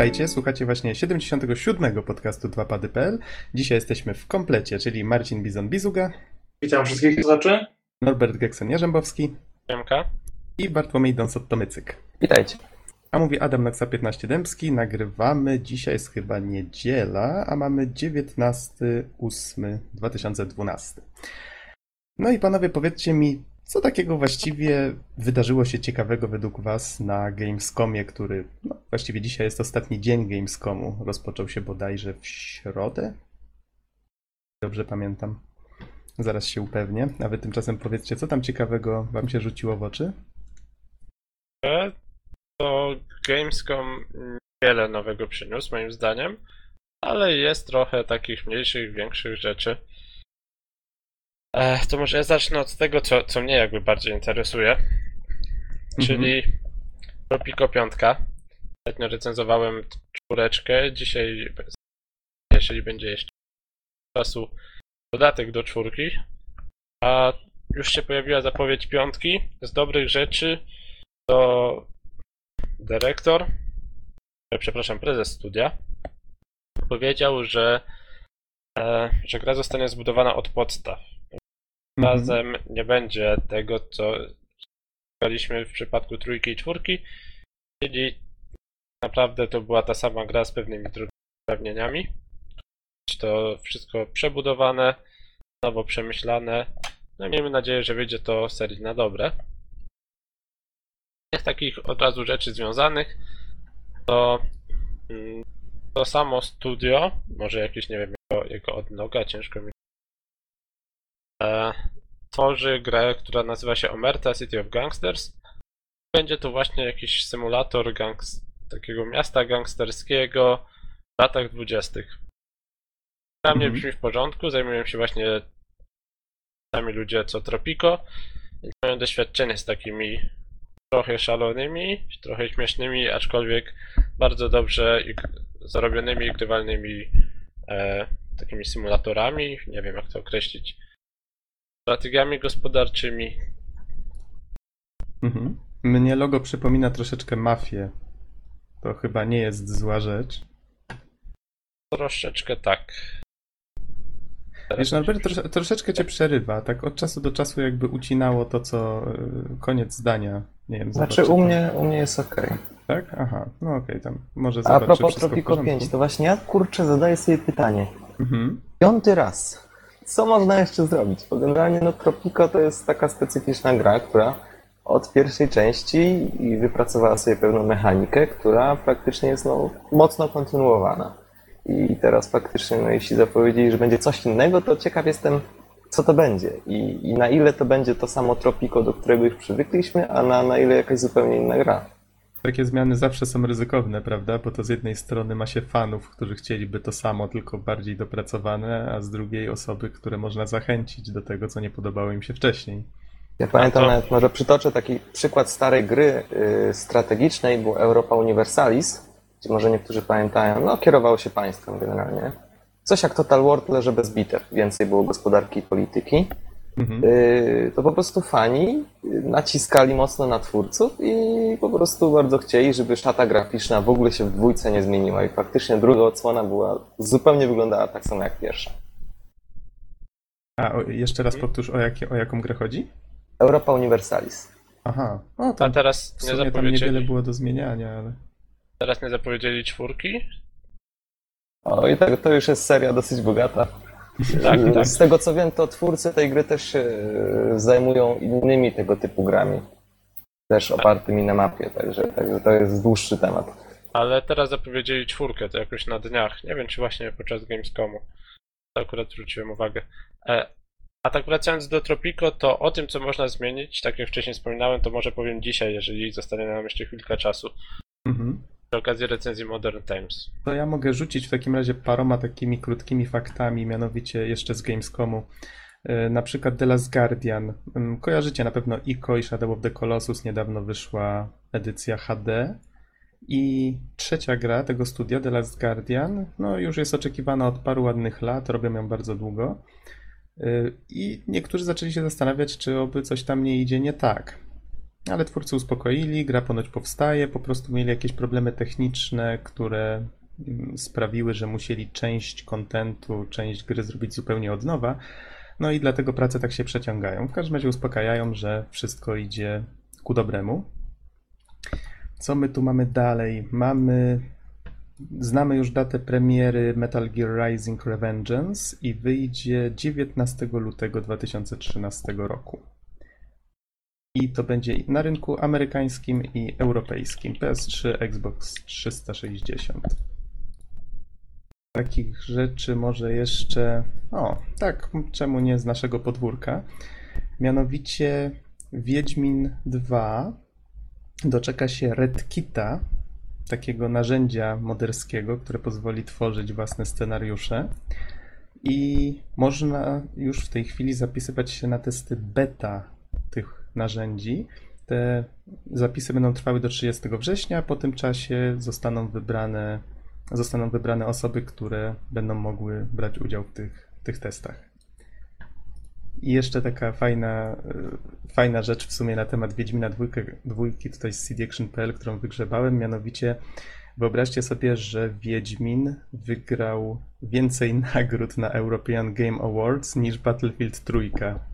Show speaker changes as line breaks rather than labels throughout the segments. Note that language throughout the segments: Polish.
Witajcie, słuchacie właśnie 77. podcastu 2pady.pl. Dzisiaj jesteśmy w komplecie, czyli Marcin Bizon-Bizuga,
Witam wszystkich słuchaczy.
Norbert Geksen-Jarzębowski
Siemka.
i Bartłomiej Donsot-Tomycyk.
Witajcie.
A mówi Adam Naksa 15 Dębski. Nagrywamy, dzisiaj jest chyba niedziela, a mamy 19.08.2012. No i panowie, powiedzcie mi, co takiego właściwie wydarzyło się ciekawego według was na Gamescomie, który no, właściwie dzisiaj jest ostatni dzień Gamescomu. Rozpoczął się bodajże w środę? Dobrze pamiętam. Zaraz się upewnię. A wy tymczasem powiedzcie, co tam ciekawego wam się rzuciło w oczy?
E, To Gamescom wiele nowego przyniósł, moim zdaniem, ale jest trochę takich mniejszych, większych rzeczy. E, To może ja zacznę od tego, co, co mnie jakby bardziej interesuje, czyli Tropico 5. Ostatnio recenzowałem czwóreczkę, dzisiaj, jeżeli będzie jeszcze czasu, dodatek do czwórki, a już się pojawiła zapowiedź piątki. Z dobrych rzeczy to dyrektor, e, przepraszam, prezes studia, powiedział, że, e, że gra zostanie zbudowana od podstaw.
Mhm.
Razem nie będzie tego, co graliśmy w przypadku trójki i czwórki, czyli naprawdę to była ta sama gra z pewnymi drobnymi uprawnieniami. To wszystko przebudowane, nowo przemyślane. No i miejmy nadzieję, że wyjdzie to serii na dobre. Z takich od razu rzeczy związanych, to mm, to samo studio, może jakieś, nie wiem, jego, jego odnoga, ciężko mi tworzy grę, która nazywa się Omerta City of Gangsters. Będzie to właśnie jakiś symulator gangs, takiego miasta gangsterskiego w latach dwudziestych. Dla mnie
Mhm.
brzmi w porządku, zajmują się właśnie sami ludzie co Tropico, więc mają doświadczenie z takimi trochę szalonymi, trochę śmiesznymi, aczkolwiek bardzo dobrze zarobionymi i grywalnymi e, takimi symulatorami, nie wiem jak to określić, strategiami gospodarczymi.
Mhm. Mnie logo przypomina troszeczkę mafię. To chyba nie jest zła rzecz.
Troszeczkę tak. Teraz
Wiesz, Norbert, trosze, troszeczkę cię przerywa. Tak od czasu do czasu jakby ucinało to, co y, koniec zdania. Nie wiem,
Znaczy u mnie, u mnie jest okej.
Tak? Aha, no okej, tam może
A propos Tropico
porządku.
5, to właśnie ja kurczę zadaję sobie pytanie.
Mhm.
Piąty raz. Co można jeszcze zrobić? Bo generalnie no Tropico to jest taka specyficzna gra, która od pierwszej części i wypracowała sobie pewną mechanikę, która praktycznie jest no, mocno kontynuowana. I teraz faktycznie, no, jeśli zapowiedzieli, że będzie coś innego, to ciekaw jestem, co to będzie i, i na ile to będzie to samo Tropico, do którego już przywykliśmy, a na, na ile jakaś zupełnie inna gra.
Takie zmiany zawsze są ryzykowne, prawda? Bo to z jednej strony ma się fanów, którzy chcieliby to samo, tylko bardziej dopracowane, a z drugiej osoby, które można zachęcić do tego, co nie podobało im się wcześniej.
Ja pamiętam nawet, może przytoczę taki przykład starej gry y, strategicznej, był Europa Universalis, gdzie może niektórzy pamiętają, no kierowało się państwem generalnie. Coś jak Total War, tyle że bez bitew, więcej było gospodarki i polityki.
Mhm.
Y, to po prostu fani naciskali mocno na twórców i po prostu bardzo chcieli, żeby szata graficzna w ogóle się w dwójce nie zmieniła i faktycznie druga odsłona była, zupełnie wyglądała tak samo jak pierwsza.
A o, jeszcze raz powtórz, o, jakie, o jaką grę chodzi?
Europa Universalis.
Aha, no
A
tam
teraz
w
nie
sumie tam
zapowiedzieli,
niewiele było do zmieniania, ale...
teraz nie zapowiedzieli czwórki?
O, i tak, to już jest seria dosyć bogata.
Tak, tak.
Z tego co wiem, to twórcy tej gry też się e, zajmują innymi tego typu grami. Też opartymi na mapie, także, także to jest dłuższy temat.
Ale teraz zapowiedzieli czwórkę, to jakoś na dniach. Nie wiem, czy właśnie podczas Gamescomu. To akurat zwróciłem uwagę. E, a tak wracając do Tropico, to o tym, co można zmienić, tak jak wcześniej wspominałem, to może powiem dzisiaj, jeżeli zostanie nam jeszcze chwilkę czasu.
Mhm.
Przy okazji recenzji Modern Times.
To ja mogę rzucić w takim razie paroma takimi krótkimi faktami, mianowicie jeszcze z Gamescomu. E, Na przykład The Last Guardian. Ym, Kojarzycie na pewno Ico i Shadow of the Colossus. Niedawno wyszła edycja HD. I trzecia gra tego studia, The Last Guardian, no już jest oczekiwana od paru ładnych lat, robią ją bardzo długo. Y, I niektórzy zaczęli się zastanawiać, czy oby coś tam nie idzie nie tak. Ale twórcy uspokoili, gra ponoć powstaje, po prostu mieli jakieś problemy techniczne, które mm, sprawiły, że musieli część kontentu, część gry zrobić zupełnie od nowa. No i dlatego prace tak się przeciągają. W każdym razie uspokajają, że wszystko idzie ku dobremu. Co my tu mamy dalej? Mamy. Znamy już datę premiery Metal Gear Rising Revengeance i wyjdzie 19 lutego 2013 roku. I to będzie na rynku amerykańskim i europejskim. PS3, Xbox 360. Takich rzeczy może jeszcze. O, tak, czemu nie z naszego podwórka? Mianowicie Wiedźmin 2 doczeka się RedKita, takiego narzędzia moderskiego, które pozwoli tworzyć własne scenariusze. I można już w tej chwili zapisywać się na testy beta tych narzędzi. Te zapisy będą trwały do 30 września, po tym czasie zostaną wybrane, zostaną wybrane osoby, które będą mogły brać udział w tych, tych testach. I jeszcze taka fajna, y, fajna rzecz w sumie na temat Wiedźmina dwójkę, dwójki tutaj z cdaction.pl, którą wygrzebałem, mianowicie wyobraźcie sobie, że Wiedźmin wygrał więcej nagród na European Game Awards niż Battlefield trójka.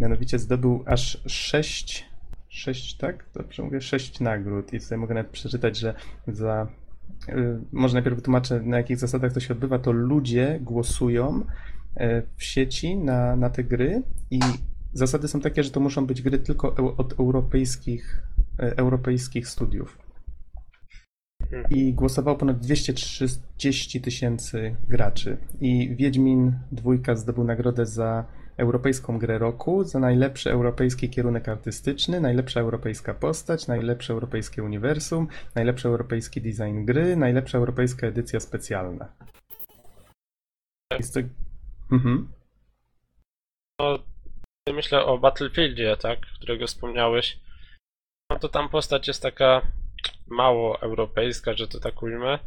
Mianowicie zdobył aż 6, 6 tak? Dobrze mówię, 6 nagród. I tutaj mogę nawet przeczytać, że za. y, Może najpierw wytłumaczę, na jakich zasadach to się odbywa. To ludzie głosują y, w sieci na, na te gry i zasady są takie, że to muszą być gry tylko od europejskich, y, europejskich studiów. I głosowało ponad 230 tysięcy graczy. I Wiedźmin dwójka zdobył nagrodę za europejską grę roku, za najlepszy europejski kierunek artystyczny, najlepsza europejska postać, najlepsze europejskie uniwersum, najlepszy europejski design gry, najlepsza europejska edycja specjalna. Jest to... Mhm.
No, myślę o Battlefieldzie, tak, którego wspomniałeś, no to tam postać jest taka mało europejska, że to tak ujmę.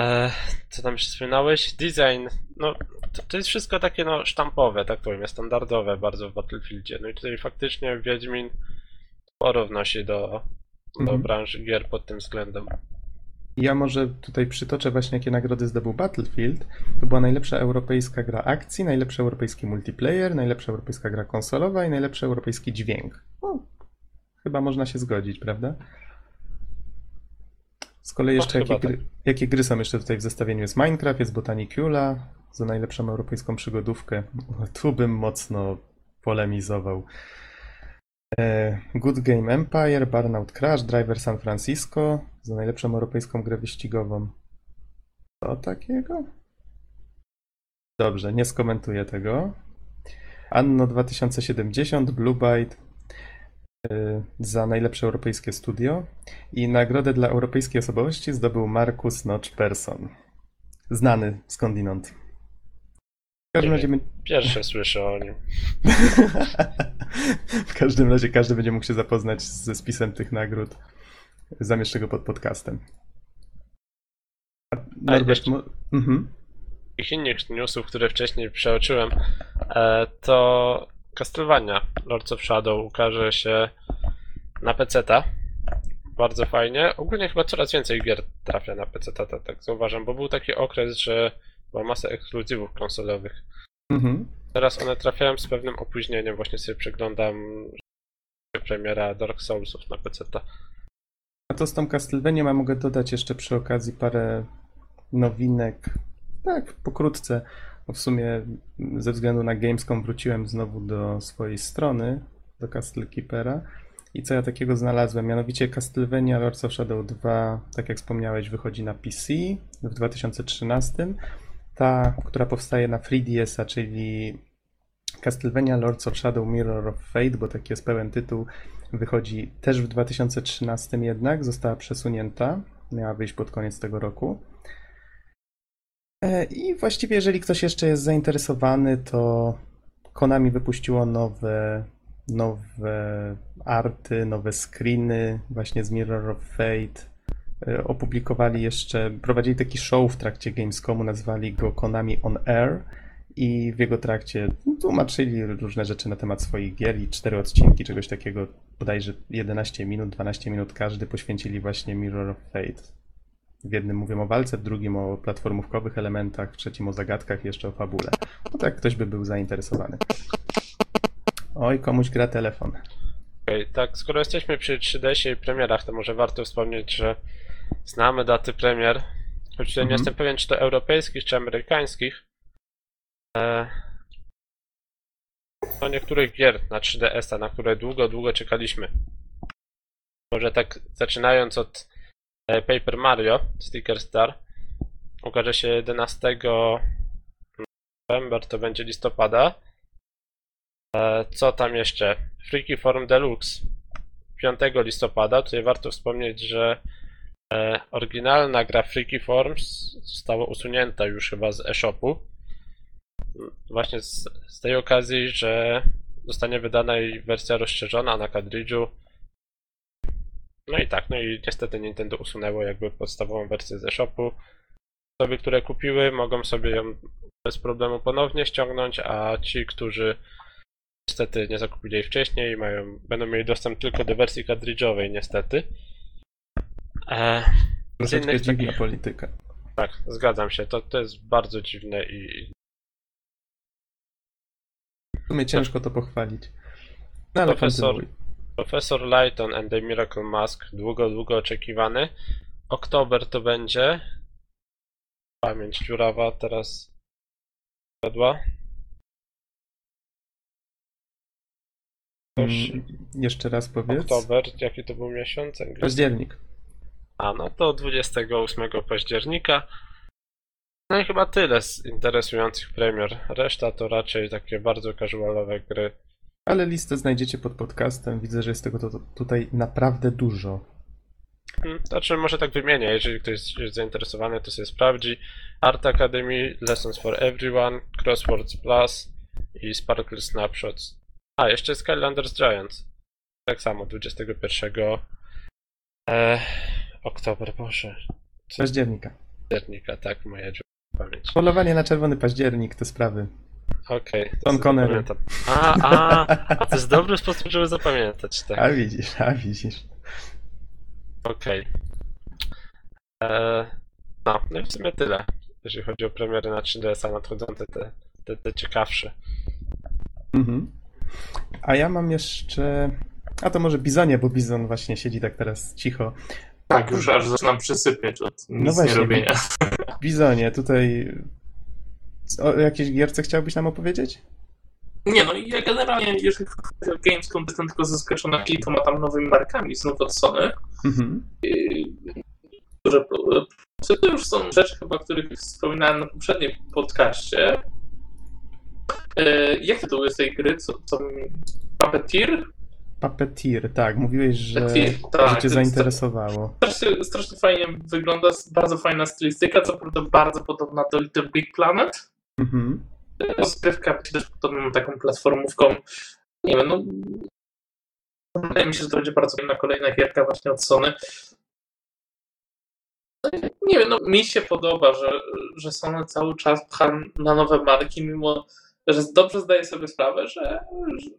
E, co tam jeszcze wspominałeś? Design, no to, to jest wszystko takie no sztampowe, tak powiem, standardowe bardzo w Battlefieldzie. No i tutaj faktycznie Wiedźmin sporo wnosi do, do
Mhm.
branży gier pod tym względem.
Ja może tutaj przytoczę właśnie, jakie nagrody zdobył Battlefield. To była najlepsza europejska gra akcji, najlepszy europejski multiplayer, najlepsza europejska gra konsolowa i najlepszy europejski dźwięk. No, chyba można się zgodzić, prawda? Z kolei jeszcze jakie, gry, jakie gry są jeszcze tutaj w zestawieniu? Jest Minecraft, jest Botanicula za najlepszą europejską przygodówkę. Tu bym mocno polemizował. E, Good Game Empire, Burnout Crash, Driver San Francisco za najlepszą europejską grę wyścigową. Co takiego? Dobrze, nie skomentuję tego. Anno 2070, Blue Byte za najlepsze europejskie studio i nagrodę dla europejskiej osobowości zdobył Markus Notch Persson. Znany skądinąd. W każdym razie
Pierwsze słyszę o nim.
w każdym razie każdy będzie mógł się zapoznać ze spisem tych nagród. Zamieszczę go pod podcastem. Norbert, mo- mhm.
takich innych newsów, które wcześniej przeoczyłem, e, to Castlevania Lords of Shadow ukaże się na PC-ta. Bardzo fajnie. Ogólnie chyba coraz więcej gier trafia na PC-ta, tak, tak zauważam, bo był taki okres, że była masa ekskluzywów konsolowych.
Mhm.
Teraz one trafiają z pewnym opóźnieniem. Właśnie sobie przeglądam premiera Dark Soulsów na PC-ta.
A to z tą Castlevanią ja mogę dodać jeszcze przy okazji parę nowinek. Tak, pokrótce. W sumie ze względu na Gamescom wróciłem znowu do swojej strony, do Castle Keepera. I co ja takiego znalazłem? Mianowicie Castlevania Lords of Shadow 2, tak jak wspomniałeś, wychodzi na PC w 2013. Ta, która powstaje na 3DS-a, czyli Castlevania Lords of Shadow Mirror of Fate, bo taki jest pełen tytuł, wychodzi też w 2013 jednak, została przesunięta, miała wyjść pod koniec tego roku. E, I właściwie, jeżeli ktoś jeszcze jest zainteresowany, to Konami wypuściło nowe, nowe arty, nowe screeny właśnie z Mirror of Fate. E, Opublikowali jeszcze, prowadzili taki show w trakcie Gamescomu, nazwali go Konami On Air i w jego trakcie tłumaczyli różne rzeczy na temat swoich gier i cztery odcinki czegoś takiego, bodajże 11 minut, 12 minut każdy poświęcili właśnie Mirror of Fate. W jednym mówią o walce, w drugim o platformówkowych elementach, w trzecim o zagadkach, jeszcze o fabule. No tak, ktoś by był zainteresowany. Oj, komuś gra telefon.
Okej, tak, skoro jesteśmy przy 3DS-ie i premierach, to może warto wspomnieć, że znamy daty premier. Choć tutaj nie
Mhm.
jestem pewien, czy to europejskich, czy amerykańskich. E... No niektórych gier na 3DS-a, na które długo, długo czekaliśmy. Może tak zaczynając od Paper Mario Sticker Star. Ukaże się 11 november, to będzie listopada. E, Co tam jeszcze? Freaky Form Deluxe 5 listopada. Tutaj warto wspomnieć, że e, oryginalna gra Freaky Forms została usunięta już chyba z eShopu. Właśnie z, z tej okazji, że zostanie wydana jej wersja rozszerzona na kadridżu. No i tak, no i niestety Nintendo usunęło jakby podstawową wersję z eShopu. Osoby, które kupiły, mogą sobie ją bez problemu ponownie ściągnąć, a ci, którzy niestety nie zakupili jej wcześniej, mają, będą mieli dostęp tylko do wersji kadridżowej, niestety. E,
Troszeczkę
innych
dziwna polityka.
tak, zgadzam się, to, to jest bardzo dziwne i
W sumie ciężko to pochwalić. No ale
Profesor-
kontynuuj.
Professor Lighton and the Miracle Mask, długo, długo oczekiwany. Oktober to będzie. Pamięć dziurawa teraz padła.
Mm, Jeszcze raz powiedz.
Oktober, jaki to był miesiąc? angielski?
Październik.
A no to 28 października. No i chyba tyle z interesujących premier. Reszta to raczej takie bardzo casualowe gry.
Ale listę znajdziecie pod podcastem. Widzę, że jest tego to, to tutaj naprawdę dużo.
Hmm, Znaczy, może tak wymienię, jeżeli ktoś jest zainteresowany, to sobie sprawdzi. Art Academy, Lessons for Everyone, Crosswords Plus i Sparkle Snapshots. A, jeszcze Skylanders Giants. Tak samo, 21 e, oktobra, Boże. Co
Października.
października, tak, moja pamięć.
Polowanie na czerwony październik, te sprawy.
Okej.
Sean
to
Connery.
A, a, a to jest dobry sposób, żeby zapamiętać, tak.
A widzisz, a widzisz.
Okej. Eee, No, no i w sumie tyle, jeżeli chodzi o premiery na 3DS-a nadchodzące, te, te, te ciekawsze.
Mhm. A ja mam jeszcze. A to może Bizonie, bo Bizon właśnie siedzi tak teraz cicho.
Tak, już aż zaczynam przysypiać od nic
No właśnie.
nie robienia.
Bizonie, tutaj. O jakiejś gierce chciałbyś nam opowiedzieć?
Nie no, ja generalnie, jeżeli chodzi o Gamescom, jestem tylko zaskoczony kilkoma tam nowymi markami znów od Sony,
Mhm.
które to już są rzeczy chyba, o których wspominałem na poprzednim podcaście. Yy, Jak tytuł jest tej gry? Co, co, Puppeteer?
Puppeteer, tak. Mówiłeś, że,
Puppeteer,
że
tak,
cię
to jest-
zainteresowało.
Strasznie, strasznie fajnie wygląda, bardzo fajna stylistyka, co prawda bardzo podobna do Little Big Planet.
Mhm.
rozgrywka też podobną taką platformówką. Nie wiem, no. Wydaje mi się, że to będzie bardzo fajna kolejna gierka właśnie od Sony. Nie wiem, no mi się podoba, że, że Sony cały czas pcha na nowe marki, mimo że dobrze zdaje sobie sprawę, że,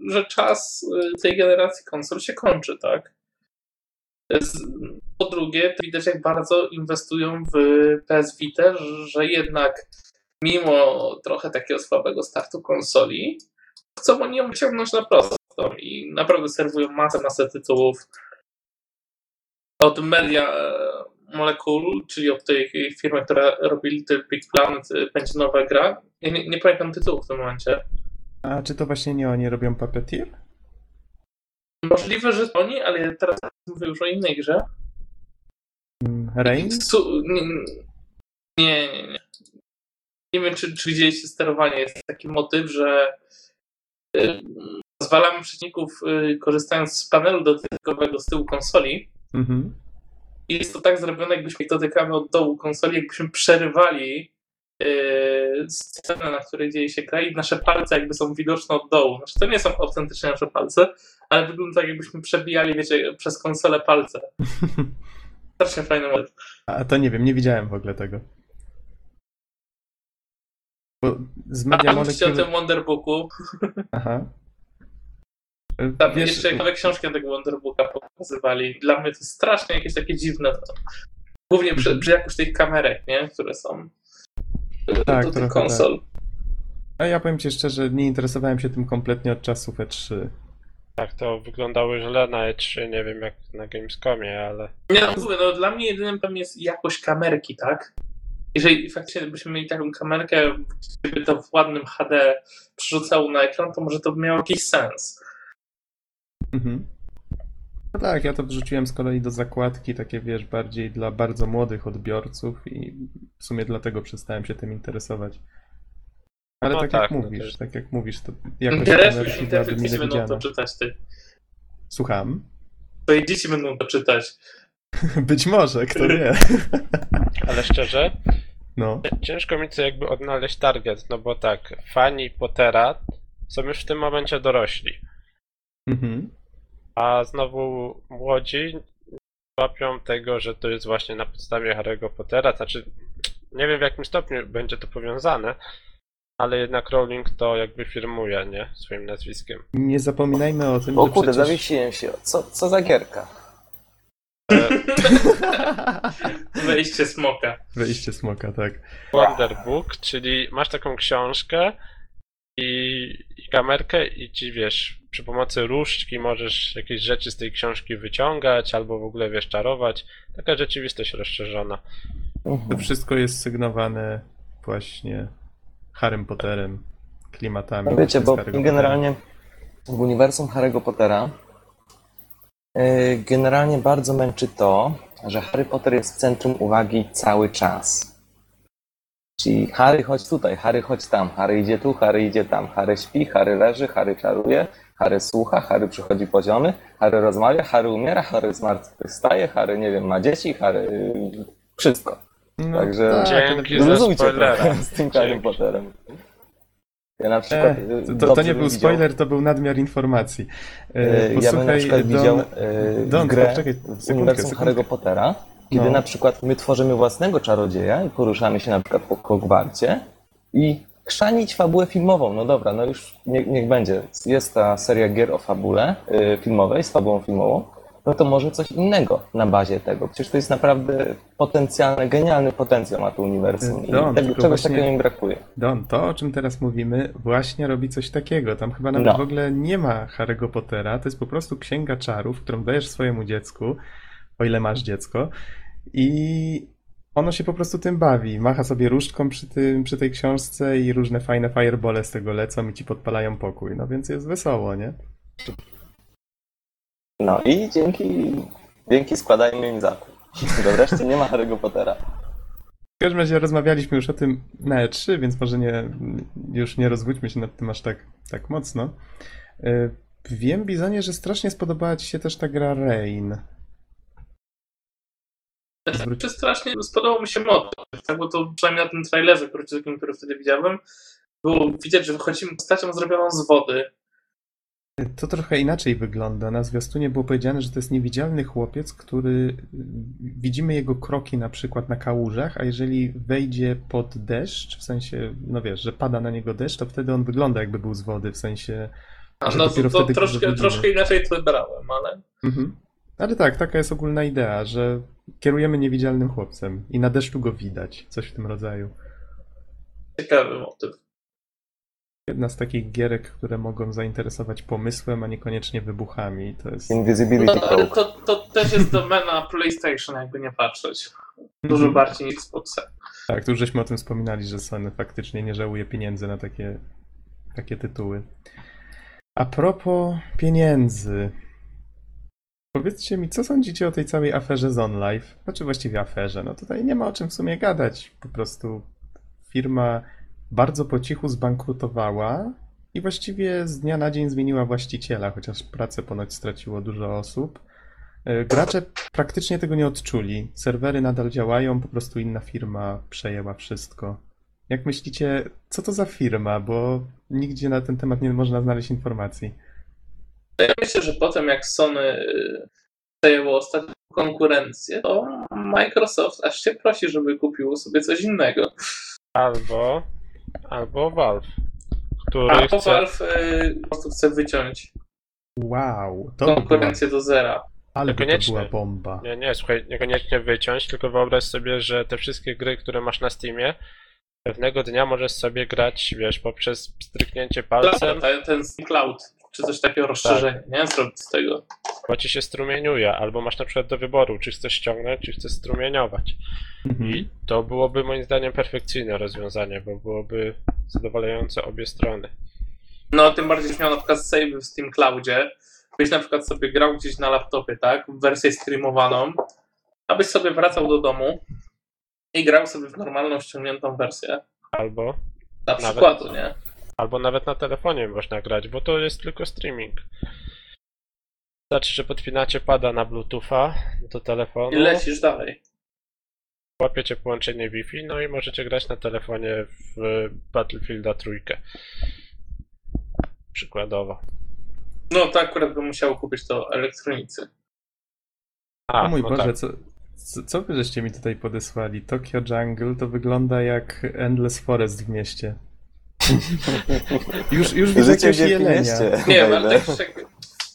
że czas y, tej generacji konsol się kończy, tak? Po drugie, widać jak bardzo inwestują w PS Vita, że jednak mimo trochę takiego słabego startu konsoli, chcą oni ją ciągnąć na prostą i naprawdę serwują masę, masę tytułów. Od Media e, Molecule, czyli od tej firmy, która robi Little Big Planet, e, będzie nowa gra. Ja nie, nie pamiętam tytułu w tym momencie.
A czy to właśnie nie oni robią Puppeteer?
Możliwe, że oni, ale ja teraz mówię już o innej grze.
Mm, Rain?
Su- nie, nie, nie, nie. Nie wiem, czy, czy widzieliście sterowanie. Jest taki motyw, że y, zwalamy przeciwników y, korzystając z panelu dotykowego z tyłu konsoli.
Mhm.
I jest to tak zrobione, jakbyśmy ich dotykamy od dołu konsoli, jakbyśmy przerywali y, scenę, na której dzieje się gra i nasze palce jakby są widoczne od dołu. Znaczy, to nie są autentycznie nasze palce, ale wygląda tak, jakbyśmy przebijali, wiecie, przez konsolę palce. Strasznie fajny motyw.
A to nie wiem, nie widziałem w ogóle tego. Bo z Media
A mówicie o
Molecule...
tym Wonderbooku.
Aha.
Tam
Wiesz,
jeszcze ciekawe książki na tego Wonderbooka pokazywali. Dla mnie to jest strasznie jakieś takie dziwne. Głównie przy, przy jakoś tych kamerek, nie? Które są
Tak,
tak, do tych konsol.
A ja powiem ci szczerze, nie interesowałem się tym kompletnie od czasów E E3.
Tak, to wyglądało źle na E3, nie wiem jak na Gamescomie, ale
Nie no, mówię, no dla mnie jedynym pewnie jest jakość kamerki, tak? Jeżeli faktycznie byśmy mieli taką kamerkę, gdyby to w ładnym HD przerzucało na ekran, to może to by miało jakiś sens.
Mhm. No tak, ja to wrzuciłem z kolei do zakładki, takie wiesz, bardziej dla bardzo młodych odbiorców i w sumie dlatego przestałem się tym interesować. Ale
No
tak,
tak,
jak
no
mówisz,
też-
tak jak mówisz, to jakoś
Interesuj się, te dzieci będą
widziana.
to czytać, ty.
Słucham?
Twoje dzieci będą to czytać.
Być może, kto wie.
Ale szczerze,
No,
ciężko mi co jakby odnaleźć target, no bo tak, fani Pottera są już w tym momencie dorośli,
mhm.
a znowu młodzi łapią tego, że to jest właśnie na podstawie Harry'ego Pottera, znaczy nie wiem w jakim stopniu będzie to powiązane, ale jednak Rowling to jakby firmuje, nie? Swoim nazwiskiem.
Nie zapominajmy o tym,
O
że
kurde,
przecież...
zawiesiłem się. Co, co za gierka?
E,
Wejście smoka.
Wejście smoka, tak.
Wonder Book, czyli masz taką książkę i, i kamerkę i ci wiesz, przy pomocy różdżki możesz jakieś rzeczy z tej książki wyciągać albo w ogóle wiesz, czarować. Taka rzeczywistość rozszerzona.
To wszystko jest sygnowane właśnie Harrym Potterem, klimatami.
No wiecie, bo generalnie w uniwersum Harry'ego Pottera generalnie bardzo męczy to, że Harry Potter jest w centrum uwagi cały czas. Czyli Harry chodź tutaj, Harry chodź tam, Harry idzie tu, Harry idzie tam, Harry śpi, Harry leży, Harry czaruje, Harry słucha, Harry przychodzi poziomy, Harry rozmawia, Harry umiera, Harry zmartwychwstaje, Harry, nie wiem, ma dzieci, Harry... wszystko.
No,
Także-
tak,
Dzięki za spoilera.
z tym Harry. Potterem. Ja na przykład...
E,
y,
to, to nie był
widział-
spoiler, to był nadmiar informacji. E,
E, Ja bym na przykład
Don,
widział e,
Don,
grę
poczekaj, sekundkę,
uniwersum
sekundkę.
Harry'ego Pottera, kiedy
No.
na przykład my tworzymy własnego czarodzieja i poruszamy się na przykład po Hogwarcie i chrzanić fabułę filmową. No dobra, no już nie, niech będzie. Jest ta seria gier o fabule y, filmowej, z fabułą filmową, no to może coś innego na bazie tego. Przecież to jest naprawdę potencjalny, genialny potencjał ma to uniwersum i
Don,
tego, czegoś takiego mi brakuje.
Don, to o czym teraz mówimy, właśnie robi coś takiego. Tam chyba nawet
No.
w ogóle nie ma Harry'ego Pottera. To jest po prostu księga czarów, którą dajesz swojemu dziecku, o ile masz dziecko, i ono się po prostu tym bawi. Macha sobie różdżką przy, tym, przy tej książce i różne fajne firebole z tego lecą i ci podpalają pokój. No więc jest wesoło, nie?
No i dzięki, dzięki składajmy im zakup. Do wreszcie nie ma Harry'ego Pottera.
W każdym razie rozmawialiśmy już o tym na E3, więc może nie, już nie rozwódźmy się nad tym aż tak, tak mocno. Y, Wiem, Bizonie, że strasznie spodobała Ci się też ta gra Rain. Zwróć-
Czy strasznie spodobał mi się motyw, tak? bo to przynajmniej na tym trailerze króciutkim, który wtedy widziałem, było widać, że wychodzimy postacią zrobioną z wody.
To trochę inaczej wygląda. Na zwiastunie było powiedziane, że to jest niewidzialny chłopiec, który y, widzimy jego kroki na przykład na kałużach, a jeżeli wejdzie pod deszcz, w sensie, no wiesz, że pada na niego deszcz, to wtedy on wygląda jakby był z wody, w sensie,
A no to, to troszkę, troszkę inaczej to brałem, ale
Mhm. Ale tak, taka jest ogólna idea, że kierujemy niewidzialnym chłopcem i na deszczu go widać, coś w tym rodzaju.
ciekawy motyw.
Jedna z takich gierek, które mogą zainteresować pomysłem, a niekoniecznie wybuchami. To jest.
Invisibility
No, ale
Cloak.
to, to też jest domena PlayStation, jakby nie patrzeć. Dużo
Mhm.
bardziej niż Xboxa.
Tak, tu już żeśmy o tym wspominali, że Sony faktycznie nie żałuje pieniędzy na takie, takie tytuły. A propos pieniędzy. Powiedzcie mi, co sądzicie o tej całej aferze z OnLive? Znaczy właściwie aferze. No tutaj nie ma o czym w sumie gadać. Po prostu firma bardzo po cichu zbankrutowała i właściwie z dnia na dzień zmieniła właściciela, chociaż pracę ponoć straciło dużo osób. E, Gracze praktycznie tego nie odczuli. Serwery nadal działają, po prostu inna firma przejęła wszystko. Jak myślicie, co to za firma? Bo nigdzie na ten temat nie można znaleźć informacji.
Ja myślę, że potem jak Sony przejęło ostatnią konkurencję, to Microsoft aż się prosi, żeby kupiło sobie coś innego.
Albo, albo Valve, który
A to
chce...
Valve y, po prostu chce wyciąć
Wow, to by była,
konkurencję do zera.
ale by to
Niekoniecznie.
była bomba.
Nie, nie, słuchaj, niekoniecznie wyciąć, tylko wyobraź sobie, że te wszystkie gry, które masz na Steamie, pewnego dnia możesz sobie grać, wiesz, poprzez stryknięcie palcem,
Ten, ten Cloud, czy coś takiego rozszerzenie, nie? Zrobić z tego.
bo ci się strumieniuje, albo masz na przykład do wyboru, czy chcesz ściągnąć, czy chcesz strumieniować.
Mhm.
I to byłoby moim zdaniem perfekcyjne rozwiązanie, bo byłoby zadowalające obie strony.
No, tym bardziej, że miał na przykład save w Steam Cloudzie, byś na przykład sobie grał gdzieś na laptopie, tak? W wersję streamowaną, abyś sobie wracał do domu i grał sobie w normalną ściągniętą wersję.
Albo,
Na
Nawet.
przykładu, nie?
Albo nawet na telefonie można grać, bo to jest tylko streaming. Wystarczy, że podpinacie pada na Bluetootha do telefonu.
I lecisz dalej.
łapiecie połączenie Wi-Fi, no i możecie grać na telefonie w Battlefielda trójkę. Przykładowo.
No, to akurat bym musiał kupić to elektronicy.
A,
o mój
no
Boże,
tak.
co, co, co wy żeście mi tutaj podesłali? Tokyo Jungle to wygląda jak Endless Forest w mieście. Już, już widzę
wielkim
jelenia.
Nie ale tak jak,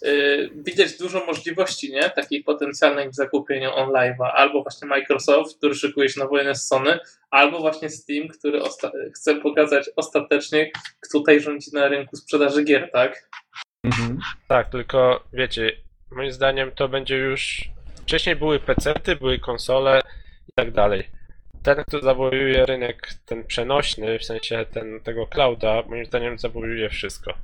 y, widać dużo możliwości, nie? Takich potencjalnych w zakupieniu OnLive'a. Albo właśnie Microsoft, który szykuje się na wojnę z Sony, albo właśnie Steam, który osta- chce pokazać ostatecznie, kto tutaj rządzi na rynku sprzedaży gier, tak?
Mhm.
Tak, tylko wiecie, moim zdaniem to będzie już. Wcześniej były PC-ty, były konsole i tak dalej. Ten, kto zawojuje rynek, ten przenośny, w sensie ten, tego clouda, moim zdaniem zawojuje wszystko.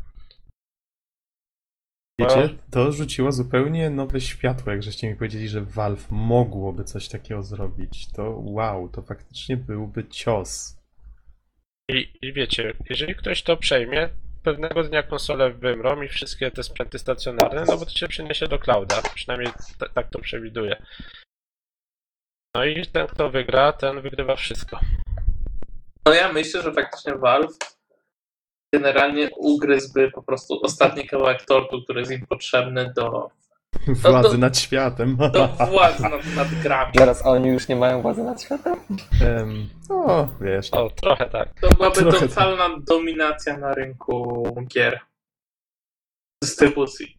Wiecie, to rzuciło zupełnie nowe światło, jak żeście mi powiedzieli, że Valve mogłoby coś takiego zrobić. To wow, to faktycznie byłby cios.
I, I wiecie, jeżeli ktoś to przejmie, pewnego dnia konsole wymrą i wszystkie te sprzęty stacjonarne, no bo to się przeniesie do clouda. Przynajmniej tak to przewiduję. No i ten, kto wygra, ten wygrywa wszystko.
No ja myślę, że faktycznie Valve generalnie ugryzłby po prostu ostatni kawałek tortu, który jest im potrzebny do,
Władzy
to-
nad światem.
do władzy nad, nad grami.
Zaraz, a oni już nie mają władzy nad światem?
Em, o, wiesz.
O, trochę tak.
To byłaby
Trochę
totalna dominacja na rynku gier. Dystrybucji.